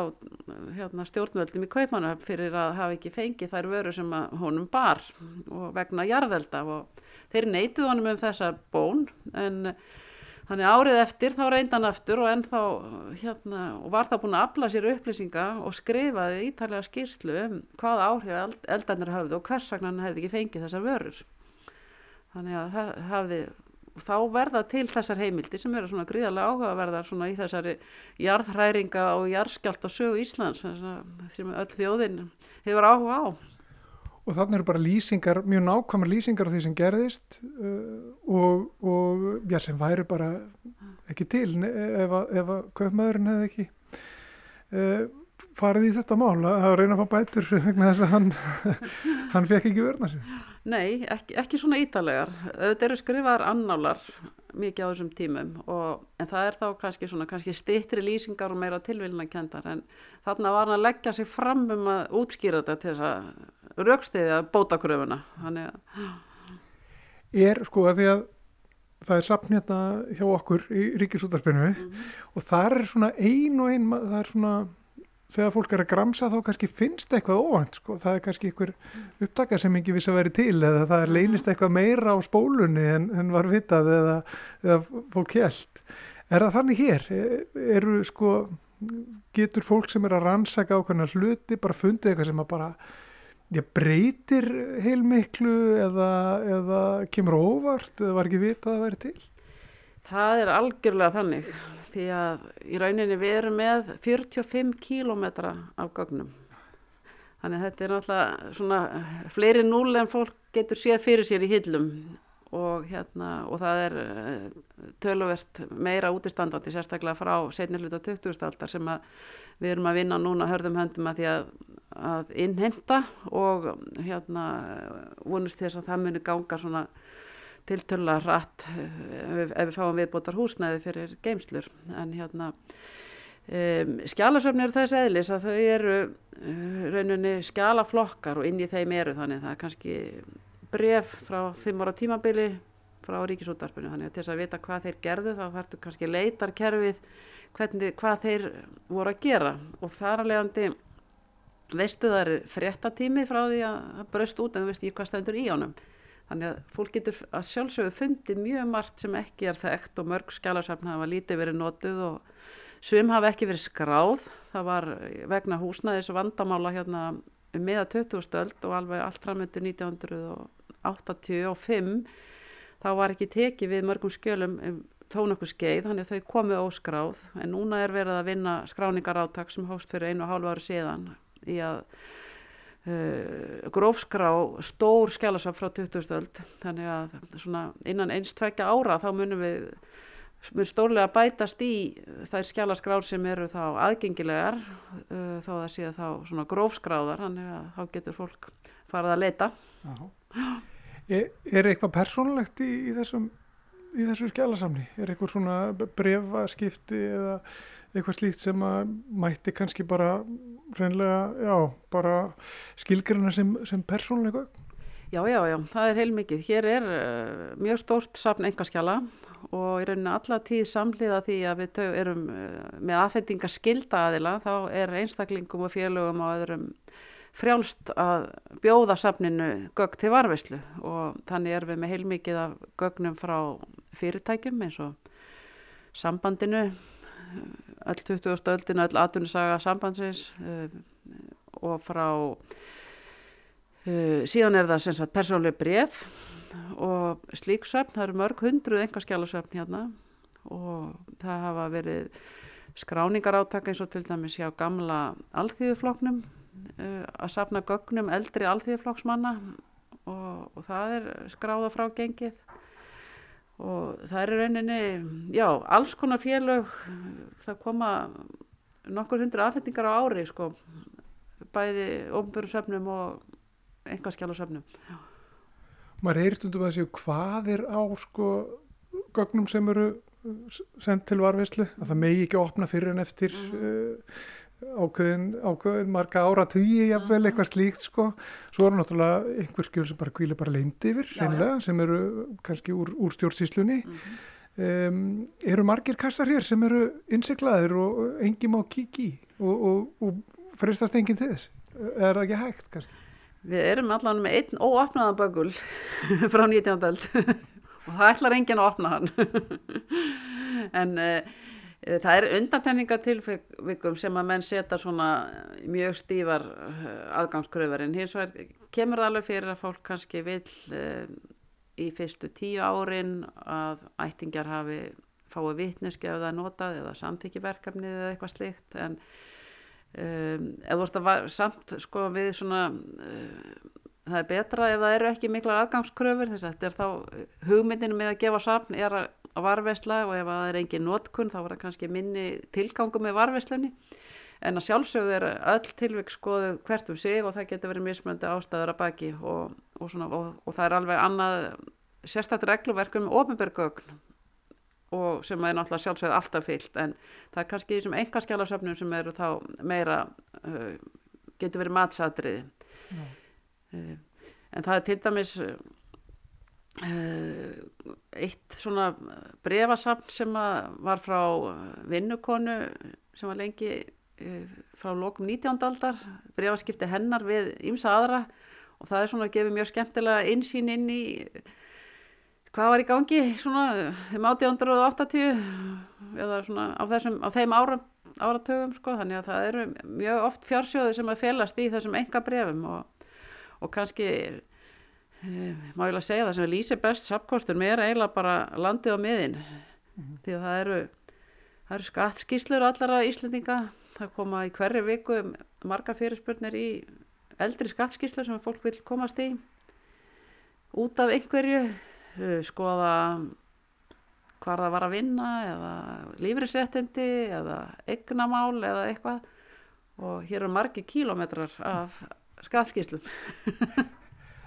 hérna, stjórnvöldum í kaupmanöf fyrir að hafa ekki fengið þær vöru sem honum bar og vegna jarðvelda og þeir neytuð honum um þessa bón en Þannig árið eftir þá reyndan aftur og ennþá hérna og var það búin að afla sér upplýsinga og skrifaði ítalega skýrslu um hvað áhrif eldarnir hafði og hvers vegna hann hefði ekki fengið þessar vörur. Þannig að það hafði, þá verða til þessar heimildi sem eru svona gríðarlega áhugaverðar svona í þessari jarðhræringa og jarðskjált og sögu Íslands sem öll þjóðin hefur áhuga á.
Og þannig eru bara lýsingar, mjög nákvæmur lýsingar á því sem gerðist uh, og, og já, sem væri bara ekki til ef að köpmaðurinn hefði ekki uh, farið í þetta mál að reyna að fá bætur vegna þess að hann, hann fekk ekki verna sér.
Nei, ekki, ekki svona ítalegar. Þetta eru skrifaðar annálar mikið á þessum tímum og, en það er þá kannski svona kannski stittri lýsingar og meira tilvílina kendar en þarna var hann að leggja sig fram um að útskýra þetta til þess að raukstiðja bótakröfuna
Er sko að því að það er sapn hérna hjá okkur í ríkisútarpinu mm -hmm. og það er svona ein og ein það er svona, þegar fólk er að gramsa þá kannski finnst eitthvað óvænt sko, það er kannski einhver upptaka sem ekki viss að veri til eða það er leynist eitthvað meira á spólunni en, en var vitað eða, eða fólk held er það þannig hér? E, eru sko getur fólk sem er að rannsaka ákveðna hluti bara fundið eitthvað sem að bara Já, breytir heilmiklu eða, eða kemur óvart eða var ekki vita að væri til?
Það er algjörlega þannig því að í rauninni við erum með 45 kílometra af gögnum. Þannig að þetta er náttúrulega svona fleiri núl en fólk getur séð fyrir sér í hillum og, hérna, og það er eh, töluvert meira útistandandi sérstaklega frá setni hluta 20. aldar sem við erum að vinna núna hörðum höndum að því að að innheimta og hérna vonust þess að það muni ganga svona tiltöla rætt ef, ef við fáum viðbótar húsnæði fyrir geimslur en hérna um, skjálasöfni eru þess eðlis að þau eru uh, rauninni skjálaflokkar og inn í þeim eru þannig. Það er kannski bref frá fimm ára tímabili frá ríkisúttarpinu þannig að til þess að vita hvað þeir gerðu þá þartu kannski leitarkerfið hvernig, hvað þeir voru að gera. Og þar að leiðandi veistu það er fréttatími frá því að það bröst út en þú veist ekki hvað stendur í ánum þannig að fólk getur að sjálfsögðu fundið mjög margt sem ekki er þekkt og mörg skjálasafn hafa lítið verið notuð og sum hafa ekki verið skráð það var vegna húsnæðis vandamála hérna um miða 20. stöld og alveg allt framöndu 1985 þá var ekki tekið við mörgum skjölum um þó nokkuð skeið, þannig að þau komið óskráð en núna er verið að vinna skráningar áttak sem hóst fyrir einu og hálfu ári síðan í að uh, grófskrá stór skjálasafn frá 20. stöld þannig að innan eins tvekja ára þá munum við mun stórlega bætast í þær skjálaskrár sem eru þá aðgengilegar uh, þá það séu þá grófskráðar þannig að þá getur fólk farið að leita
Er, er eitthvað persónulegt í, í þessum í þessu skjálasamni? Er eitthvað svona brefaskipti eða eitthvað slíkt sem mætti kannski bara reynlega, já, bara skilgjörna sem, sem persónulega?
Já, já, já, það er heilmikið. Hér er uh, mjög stórt safn engaskjala og í rauninu alla tíð samliða því að við erum uh, með aðfendinga skilda aðila, þá er einstaklingum og félögum og öðrum frjálst að bjóða safninu gögn til varveislu og þannig erum við með heilmikið af gögnum frá fyrirtækjum eins og sambandinu öll 20. öldinu, öll atvinnisaga sambandsins uh, og frá uh, síðan er það sem sagt persónlega bref og slíksöfn, það eru mörg hundruð engaskjálasöfn hérna og það hafa verið skráningar átaka eins og til dæmis hjá gamla alþýðufloknum uh, að sapna gögnum eldri alþýðuflokksmanna og, og það er skráða frá gengið og það er rauninni, já, alls konar félög, það koma nokkur hundru afhendingar á ári, sko, bæði ofnbjörn söfnum og engaskjála söfnum.
Maður heyrir stundum að séu hvað er á, sko, gögnum sem eru sendt til varvislu, að það megi ekki opna fyrir en eftir mm -hmm. uh, ákveðin, ákveðin marga ára tugi jafnvel mhm. eitthvað slíkt sko svo eru náttúrulega einhver skjöl sem bara kvíla bara leindi yfir reynilega sem eru kannski úr, úr stjórnsíslunni mm -hmm. um, eru margir kassar hér sem eru innseklaðir og engi má kiki og, og, og fristast enginn til þess er það ekki hægt kannski?
Við erum allan með einn óopnaðan bögul frá 19. öld og það ætlar enginn að opna hann en en uh, það er undantenningatilvikum sem að menn setja svona mjög stífar eh, aðgangskröfur. En hins vegar kemur það alveg fyrir að fólk kannski vil í fyrstu tíu árin að ættingjar hafi fái vittneski ef það er notað eða samtíkiverkefnið eða eitthvað slikt en um, ef þú veist að samt sko við svona uh, það er betra ef það eru ekki mikla aðgangskröfur þess að þetta er þá hugmyndinu með að gefa safn er að varvesla og ef það er engin notkun þá var það kannski minni tilgangu með varveslunni en að sjálfsögðu er öll tilvík skoðu hvert um sig og það getur verið mismöndi ástæður að baki og, og, svona, og, og það er alveg annað sérstaklega regluverk um ofinbergögn og sem er náttúrulega sjálfsögðu alltaf fyllt en það er kannski þessum engaskjálasöfnum sem eru þá meira uh, getur verið matsatriði. Uh, en það er til dæmis eitt svona brefasafn sem var frá vinnukonu sem var lengi eh, frá lokum 19. aldar brefaskipti hennar við ymsa aðra og það er svona að gefa mjög skemmtilega insýn inn í hvað var í gangi svona um 1880 eða svona á, þessum, á þeim ára, áratögum sko þannig að það eru mjög oft fjársjóður sem að felast í þessum enga brefum og, og kannski Eh, má ég lega segja það sem lýsi best sapkostur mér eiginlega bara landið á miðin. Mm -hmm. því að það eru, eru skattskíslur allara íslendinga. Það koma í hverju viku marga fyrirspurnir í eldri skattskíslur sem fólk vil komast í. Út af einhverju eh, skoða hvar það var að vinna eða lífrisréttindi eða eignamál eða eitthvað. Og hér eru margi kílometrar af skattskíslum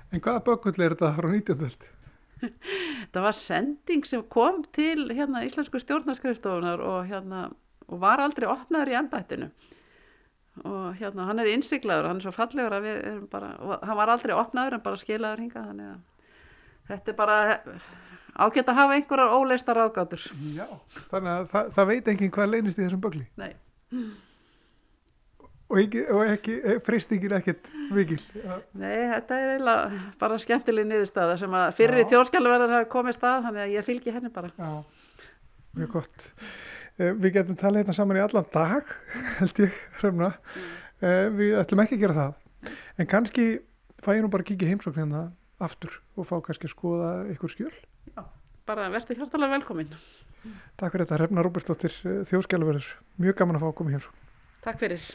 En hvaða bökull er þetta frá 19.
það var sending sem kom til hérna Íslensku stjórnarskrifstofunar og hérna og var aldrei opnaður í ennbættinu og hérna hann er innsiglaður hann er svo fallegur að við erum bara hann var aldrei opnaður en bara skilaður hinga þannig að þetta er bara ágætt að hafa einhverjar óleista ráðgátur.
Já, þannig að það, það veit enginn hvað leynist í þessum bögli.
Nei.
Og ekki, ekki freystingin ekkert vikil.
Nei, þetta er eiginlega bara skemmtileg niðurstaða sem að fyrri þjóðskjálfverðar hafi komið stað, þannig að ég fylgi henni bara.
Já, mjög gott. Uh, við getum talað hérna saman í allan dag, held ég, hrefna. Uh, við ætlum ekki að gera það. En kannski fæ ég nú bara að kíkja heimsókn hérna aftur og fá kannski að skoða ykkur skjöl.
Já, bara verður hjartalega velkomin.
Takk fyrir þetta, Hrefna Róbersdóttir, þjóðskjálfverður. Mjög gaman að fá að koma.
Takk fyrir.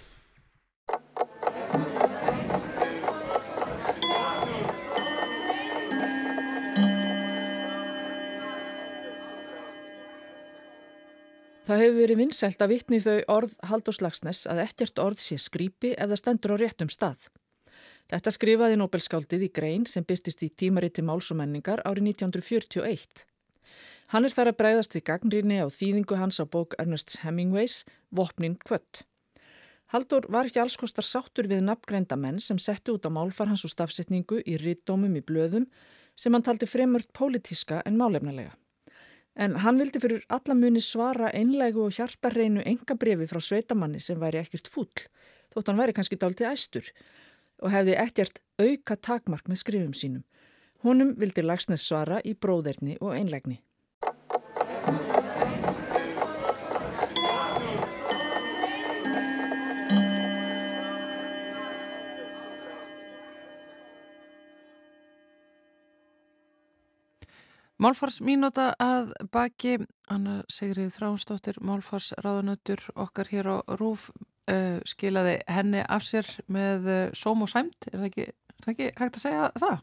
Það hefur verið vinsælt að vitni þau orð Haldur Slagsnes að ekkert orð sé skrýpi eða stendur á réttum stað. Þetta skrifaði Nobelskáldið í grein sem byrtist í tímariti máls og menningar árið 1941. Hann er þar að breyðast við gagnrýni á þýðingu hans á bók Ernest Hemingways, Vopnin kvött. Haldur var ekki allskostar sáttur við nafngreinda menn sem setti út á málfar hans og stafsetningu í rittdómum í blöðum sem hann taldi fremurt pólitíska en málefnilega. En hann vildi fyrir alla muni svara einlegu og hjartarreinu enga brefi frá sveitamanni sem væri ekkert fúll, þótt hann væri kannski dáltið æstur og hefði ekkert auka takmark með skrifum sínum. Honum vildi Lagsnes svara í bróðerni og einlegni.
Málfars mínúta að baki, Anna Sigrið Þránsdóttir, Málfars ráðunötur okkar hér á Rúf uh, skilaði henni af sér með uh, sóm og sæmt, er það ekki, er það ekki hægt að segja það?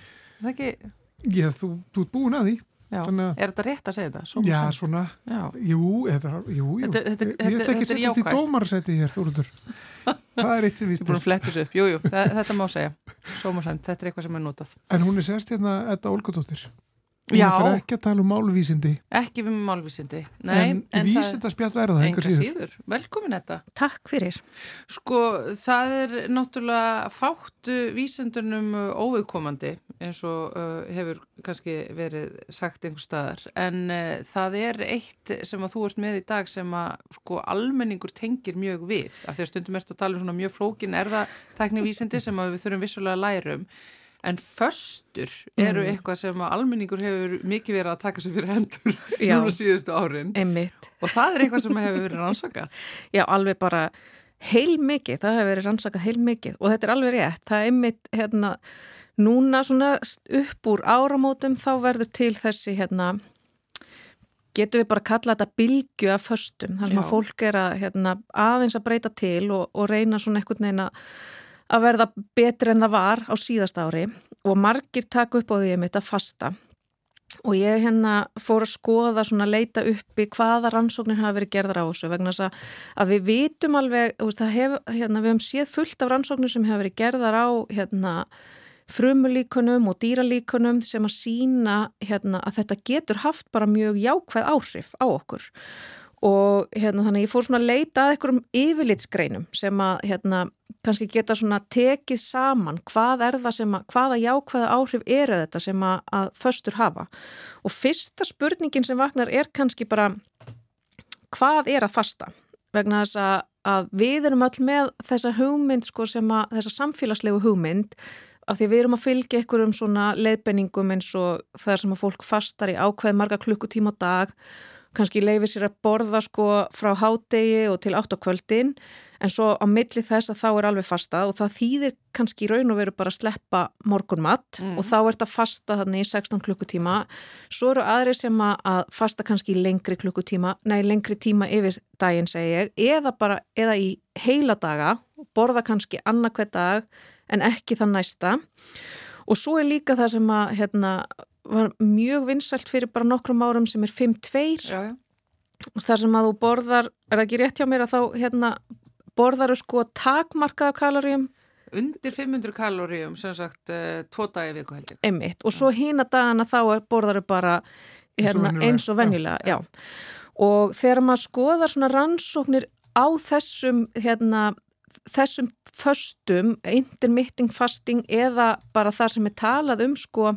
Er það ekki?
Já, þú, þú ert búin að því.
Já,
Þannig,
er þetta rétt að segja þetta? Sóm
já, svona,
Já,
jú, þetta, jú, jú.
Þetta- þetta-
ég ætla ekki að setjast í dómarsæti hér, Þúruldur. það er eitt sem
ég
víst
er búin að fletta þessu upp, jú, jú, það, þetta má segja, sóm og sæmt, þetta er eitthvað sem er notað.
En hún er sérst hérna, Edda Olgadóttir.
Já.
ætlar ekki að tala um málvísindi.
Ekki við með málvísindi, nei,
en,
en,
vísinda spjall er það,
enga
enga síður.
síður. Velkomin þetta.
Takk fyrir.
Sko, það er náttúrulega fátt uh, vísindunum uh, óviðkomandi eins og uh, hefur kannski verið sagt einhver staðar en uh, það er eitt sem að þú ert með í dag sem að sko almenningur tengir mjög við af því að stundum ert að tala um svona mjög flókin erðatækni vísindi sem að við þurfum vissulega að læra um en föstur eru eitthvað sem að almenningur hefur mikið verið að taka sér fyrir hendur núna síðustu árin.
Einmitt.
og það er eitthvað sem hefur verið rannsakað.
Já, alveg bara heil mikið, það hefur verið rannsakað heil mikið og þetta er alveg rétt, það er einmitt hérna, núna svona upp úr áramótum þá verður til þessi hérna getum við bara að kalla þetta bylgju af föstum,
Já.
að fólk er að hérna, aðeins að breyta til og, og reyna svona einhvern veginn að að verða betri en það var á síðast ári og margir taka upp á því einmitt að fasta. Og ég hérna fór að skoða svona leita uppi hvaða rannsóknir hafa verið gerðar á þessu vegna þess að, við vitum alveg, hef, hérna, við hefum séð fullt af rannsóknir sem hafa verið gerðar á hérna frumulíkunum og dýralíkunum sem að sína hérna að þetta getur haft bara mjög jákvæð áhrif á okkur og hérna þannig að ég fór svona að leita að einhverjum yfirlitsgreinum sem að hérna kannski geta svona tekið saman hvað er það sem að, hvaða jákvæða áhrif eru þetta sem að, að föstur hafa. Og fyrsta spurningin sem vaknar er kannski bara hvað er að fasta? Vegna þess að, að við erum öll með þessa hugmynd sko sem að þessa samfélagslegu hugmynd af því við erum að fylgja einhverjum svona leiðbenningum eins og það sem að fólk fastar í ákveð marga klukkutíma á dag kannski leifir sér að borða sko frá hádegi og til átt á kvöldin en svo á milli þess að þá er alveg fasta og það þýðir kannski raun og veru bara að sleppa morgunmatt
Mm.
og þá er þetta fasta þannig í 16 klukkutíma svo eru aðri sem að, fasta kannski lengri klukkutíma, nei lengri tíma yfir daginn segi ég, eða bara eða í heila daga, borða kannski annarkveð dag en ekki þann næsta og svo er líka það sem að hérna var mjög vinsælt fyrir bara nokkrum árum sem er 5-2
Já, já.
og þar sem að þú borðar, er það ekki rétt hjá mér að þá hérna borðaru sko takmarkaða kaloríum
Undir 500 kaloríum sem sagt uh, tvo dagi viku held ég.
einmitt og svo hína dagana þá er- borðaru bara
Eins og
hérna, eins og venjulega já. og þegar maður skoðar svona rannsóknir á þessum hérna, þessum föstum intermitting fasting eða bara það sem er talað um sko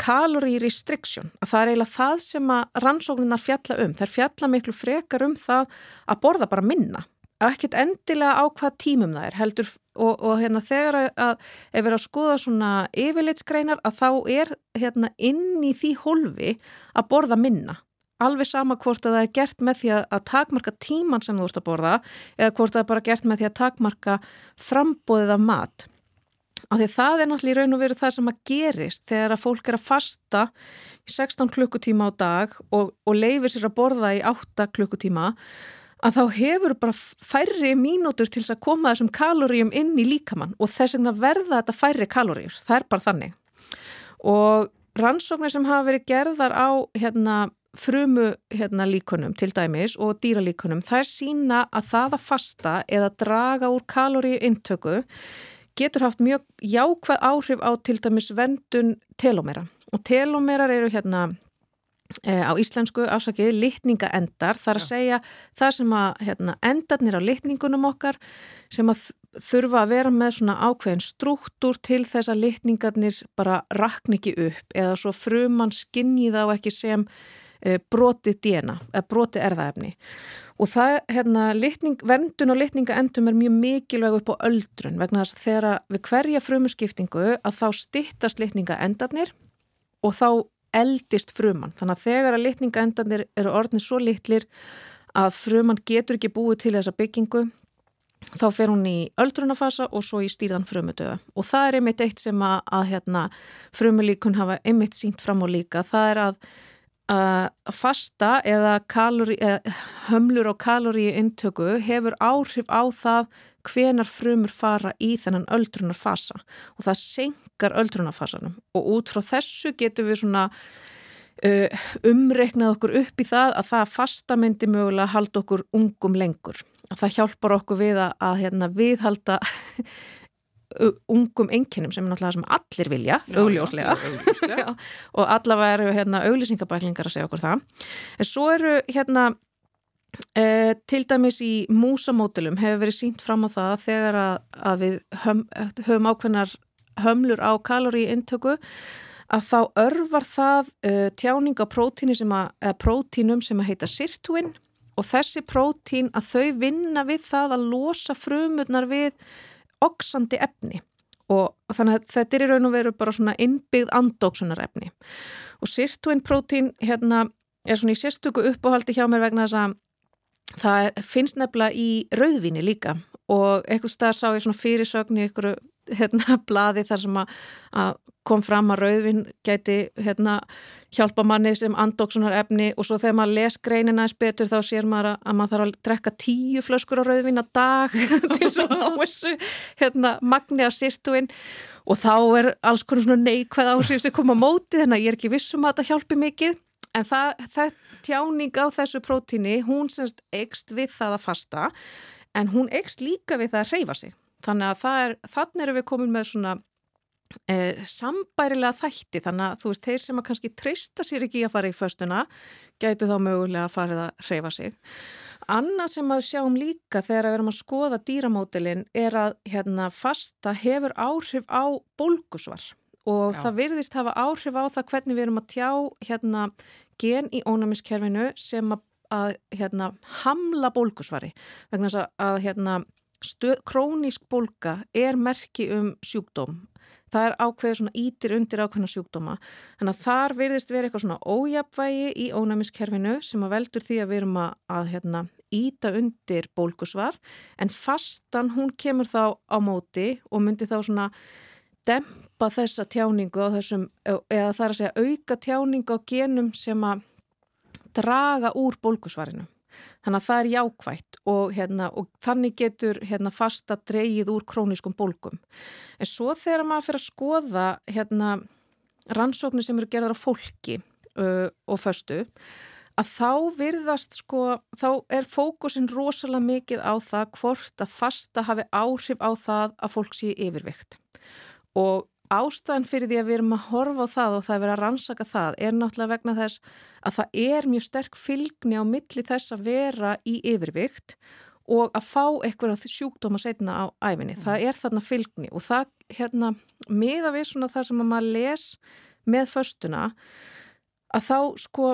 calorie restriction, að það er eiginlega það sem að rannsókninar fjalla um. Þær fjalla miklu frekar um það að borða bara minna. Ekkert endilega á hvað tímum það er heldur og, og hérna þegar að ef við erum að skoða svona yfirleitsgreinar að þá er hérna inn í því hólfi að borða minna. Alveg sama hvort að það er gert með því að takmarka tíman sem þú ert að borða eða hvort það er bara gert með því að takmarka frambóðið af mat. Af því það er náttúrulega í raun og veru það sem að gerist þegar að fólk er að fasta í 16 klukkutíma á dag og, og leifir sér að borða í 8 klukkutíma að þá hefur bara færri mínútur til að koma þessum kaloríum inn í líkamann og þess vegna verða þetta færri kaloríur. Það er bara þannig. Og rannsóknir sem hafa verið gerðar á hérna, frumu hérna, líkunum til dæmis og dýralíkunum, það er sína að það að fasta eða draga úr kaloríu intöku getur haft mjög jákvæð áhrif á til dæmis vendun telómera. Og telómerar eru hérna e, á íslensku ásakið litningaendar. Þar að segja það sem að hérna, endarnir á litningunum okkar sem að þurfa að vera með svona ákveðin struktúr til þess að litningarnir bara rakn ekki upp eða svo frumann skinnji þá ekki sem e, broti eða broti erðaefni og það, hérna, litning, vendun og litningaendum er mjög mikilvæg upp á öldrun vegna þess að þegar við hverja frumuskiptingu að þá stittast litningaendarnir og þá eldist fruman. Þannig að þegar að litningaendarnir eru orðin svo litlir að fruman getur ekki búið til þessa byggingu þá fer hún í öldrunafasa og svo í stýrðan frumudöða og það er einmitt eitt sem að, að hérna, frumulíkun hafa einmitt sínt fram á líka, það er að að fasta eða, kalori, eða hömlur og kaloríu intöku hefur áhrif á það hvenar frumur fara í þennan öldrunarfasa og það senkar öldrunarfasanum. Og út frá þessu getur við svona uh, umreiknað okkur upp í það að það fasta myndi mögulega halda okkur ungum lengur. Að það hjálpar okkur við að, að hérna, viðhalda ungum enginum sem er náttúrulega sem allir vilja, já, augljóslega já, augljóslega. og allavega eru hérna, auglýsingabæklingar að segja okkur það en svo eru hérna e, til dæmis í músamótilum hefur verið sínt fram á það þegar að, að við höfum, höfum ákveðnar hömlur á kaloríintöku að þá örvar það e, tjáning á prótínum sem að heita sirtuin og þessi prótín að þau vinna við það að losa frumurnar við oksandi efni. Og þannig að þetta er í raun og veru bara svona innbyggð andóksunar efni og sirtuin prótín hérna er svona í sérstöku uppáhaldi hjá mér vegna þess að það finnst nefnilega í rauðvíni líka. Og eitthvað stað sá ég svona fyrirsögn í einhverju hérna blaði þar sem að, að kom fram að rauðvin gæti hérna, hjálpa manni sem andóksunar efni og svo þegar maður les greinina eins betur þá sér maður að, að maður þarf að drekka tíu flöskur á rauðvin að dag til svona á þessu hérna, magni á sýrtuin og þá er alls konar svona neikvæð áhrif sem koma á móti þannig að ég er ekki vissum að þetta hjálpi mikið. En það, það tjáning á þessu prótíni hún semst ekst við það að fasta en hún ekst líka við það að reyfa sig. Þannig að er, þannig erum við komin með svona Eh, sambærilega þætti. Þannig að þú veist, þeir sem að kannski treysta sér ekki að fara í föstuna gætu þá mögulega að fara að reyfa sig. Annað sem að sjáum líka þegar við erum að skoða dýramótilin er að hérna, fasta hefur áhrif á bólgusvar. Og Já. það virðist hafa áhrif á það hvernig við erum að tjá hérna, gen í ónæmiskerfinu sem að, að hérna, hamla bólgusvari. Vegna að, að hérna, stöð, krónísk bólga er merki um sjúkdóm það er ákveðið svona ítir undir ákveðna sjúkdóma. Þannig að þar verðist verið eitthvað svona ójapvægi í ónæmiskerfinu sem að veldur því að við erum að, hérna, íta undir bólkusvar en fastan hún kemur þá á móti og myndi þá svona dempa þessa tjáningu þessum, eða það er að segja auka tjáningu á genum sem að draga úr bólkusvarinu Þannig að það er jákvægt og, hérna, og þannig getur hérna, fasta dreyið úr króniskum bólgum. En svo þegar maður fyrir að skoða hérna, rannsóknir sem eru gerðar á fólki uh, og föstu, að þá virðast sko, þá er fókusin rosalega mikið á það hvort að fasta hafi áhrif á það að fólk sé yfirvikt. Og ástæðan fyrir því að við erum að horfa á það og það er verið að rannsaka það er náttúrulega vegna þess að það er mjög sterk fylgni á milli þess að vera í yfirvikt og að fá eitthvað sjúkdóma setna á æfinni. Mm. Það er þarna fylgni og það hérna miða við svona það sem að maður les með föstuna að þá sko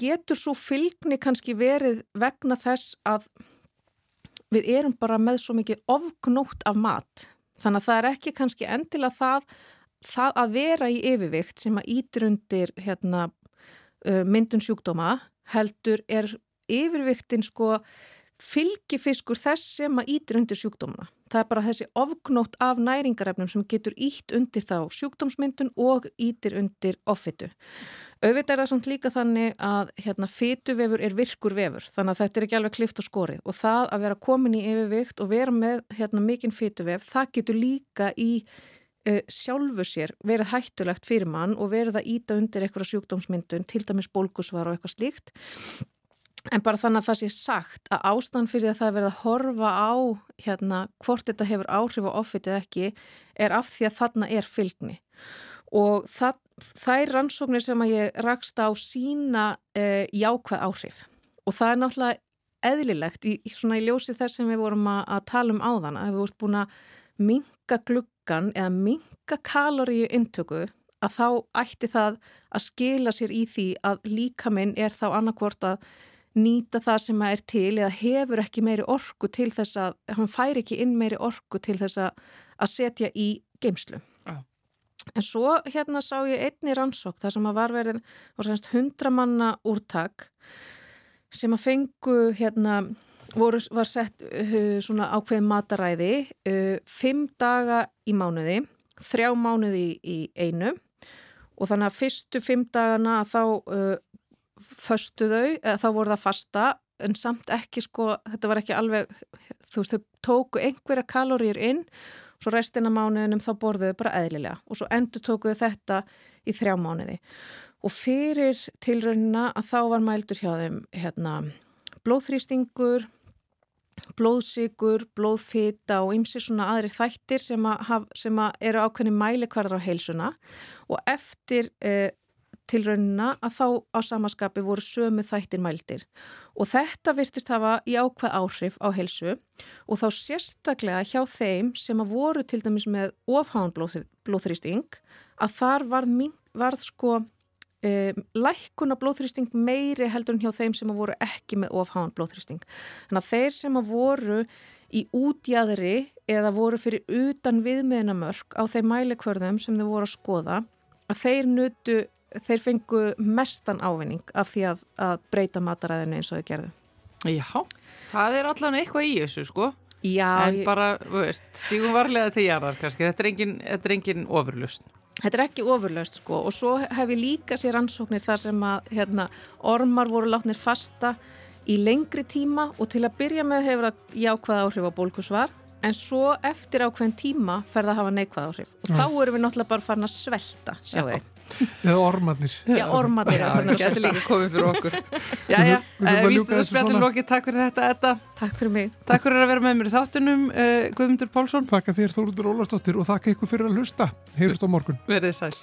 getur svo fylgni kannski verið vegna þess að við erum bara með svo mikið ofgnótt af mat. Þannig að það er ekki kannski endilega það, það að vera í yfirvikt sem að ítir undir hérna, myndun sjúkdóma heldur er yfirviktin sko fylgifiskur þess sem að ítir undir sjúkdómana. Það er bara þessi ofgnótt af næringarefnum sem getur ítt undir þá sjúkdómsmyndun og ítir undir offitu. Auðvitað er það samt líka þannig að hérna, fytuvefur er virkur vefur þannig að þetta er ekki alveg klift og skorið og það að vera komin í yfirvikt og vera með hérna, mikinn fytuvef það getur líka í uh, sjálfu sér verið hættulegt fyrir mann og verið að íta undir eitthvað sjúkdómsmyndun til dæmis bólkusvar og eitthvað slíkt en bara þannig að það sé sagt að ástand fyrir að það verið að horfa á hérna hvort þetta hefur áhrif á offitið ekki er af því að þarna er fylgni. Og það, þær rannsóknir sem að ég rakst á sína e, jákvæð áhrif. Og það er náttúrulega eðlilegt í, í ljósi þess sem við vorum að, að tala um áðan að við vorum búin að minga gluggan eða minga kaloríu intöku að þá ætti það að skila sér í því að líkaminn er þá annarkvort að nýta það sem er til eða hefur ekki meiri orku til þess að, hann fær ekki inn meiri orku til þess að, að setja í geimslu. En svo hérna sá ég einni rannsók þar sem að var verið hundra manna úrtak sem að fengu hérna voru, var sett uh, svona ákveð mataræði uh, fimm daga í mánuði, þrjá mánuði í, í einu og þannig að fyrstu fimm dagana þá uh, föstu þau, eða þá voru það fasta en samt ekki sko, þetta var ekki alveg, þú veist, þau tóku einhverja kaloríur inn svo restina mánuðinum þá borðuðu bara eðlilega og svo endur tókuðu þetta í þrjá mánuði. Og fyrir tilraunina að þá var mældur hjá þeim hérna, blóðþrýstingur blóðsigur, blóðfita og ymsi svona aðri þættir sem, að, sem að eru ákveðni mælikvarðar á heilsuna. Og eftir eh, tilraunina að þá á samaskapi voru sömu þættir mældir og þetta virtist hafa í ákveð áhrif á helsu og þá sérstaklega hjá þeim sem að voru til dæmis með ofháðan blóðþrýsting að þar varð, varð sko um, lækkuna blóðþrýsting meiri heldur en hjá þeim sem að voru ekki með ofháðan blóðþrýsting. Þannig að þeir sem að voru í útjæðri eða voru fyrir utan viðmiðnamörk á þeim mælikvörðum sem þau voru að skoða að þeir nutu þeir fengu mestan ávinning af því að, að breyta mataræðinu eins og þau gerðu.
Já, það er allan eitthvað í þessu sko.
Já.
En bara, veist, stígum varlega til jarðar kannski, þetta er engin, þetta er engin ofurlust.
Þetta er ekki ofurlust sko og svo hef ég líka sér ansóknir þar sem að hérna, ormar voru látnir fasta í lengri tíma og til að byrja með hefur það jákvæða áhrif á bólkusvar en svo eftir ákveðin tíma fer það að hafa neikvæða áhrif og þá erum við náttúrulega bara farin að svelta, sjáu þið.
Eða ormarnir.
Já, ormarnir.
Það getur líka komið fyrir okkur. Já, já, vísið að spjallin loki. Takk fyrir þetta, Edda.
Takk fyrir mig.
Takk fyrir að vera með mér í þáttunum, uh, Guðmundur Pálsson.
Takk að þér, Þóruldur Ólastóttir, og þakka ykkur fyrir að hlusta. Heyrust á morgun.
Verðið sæl.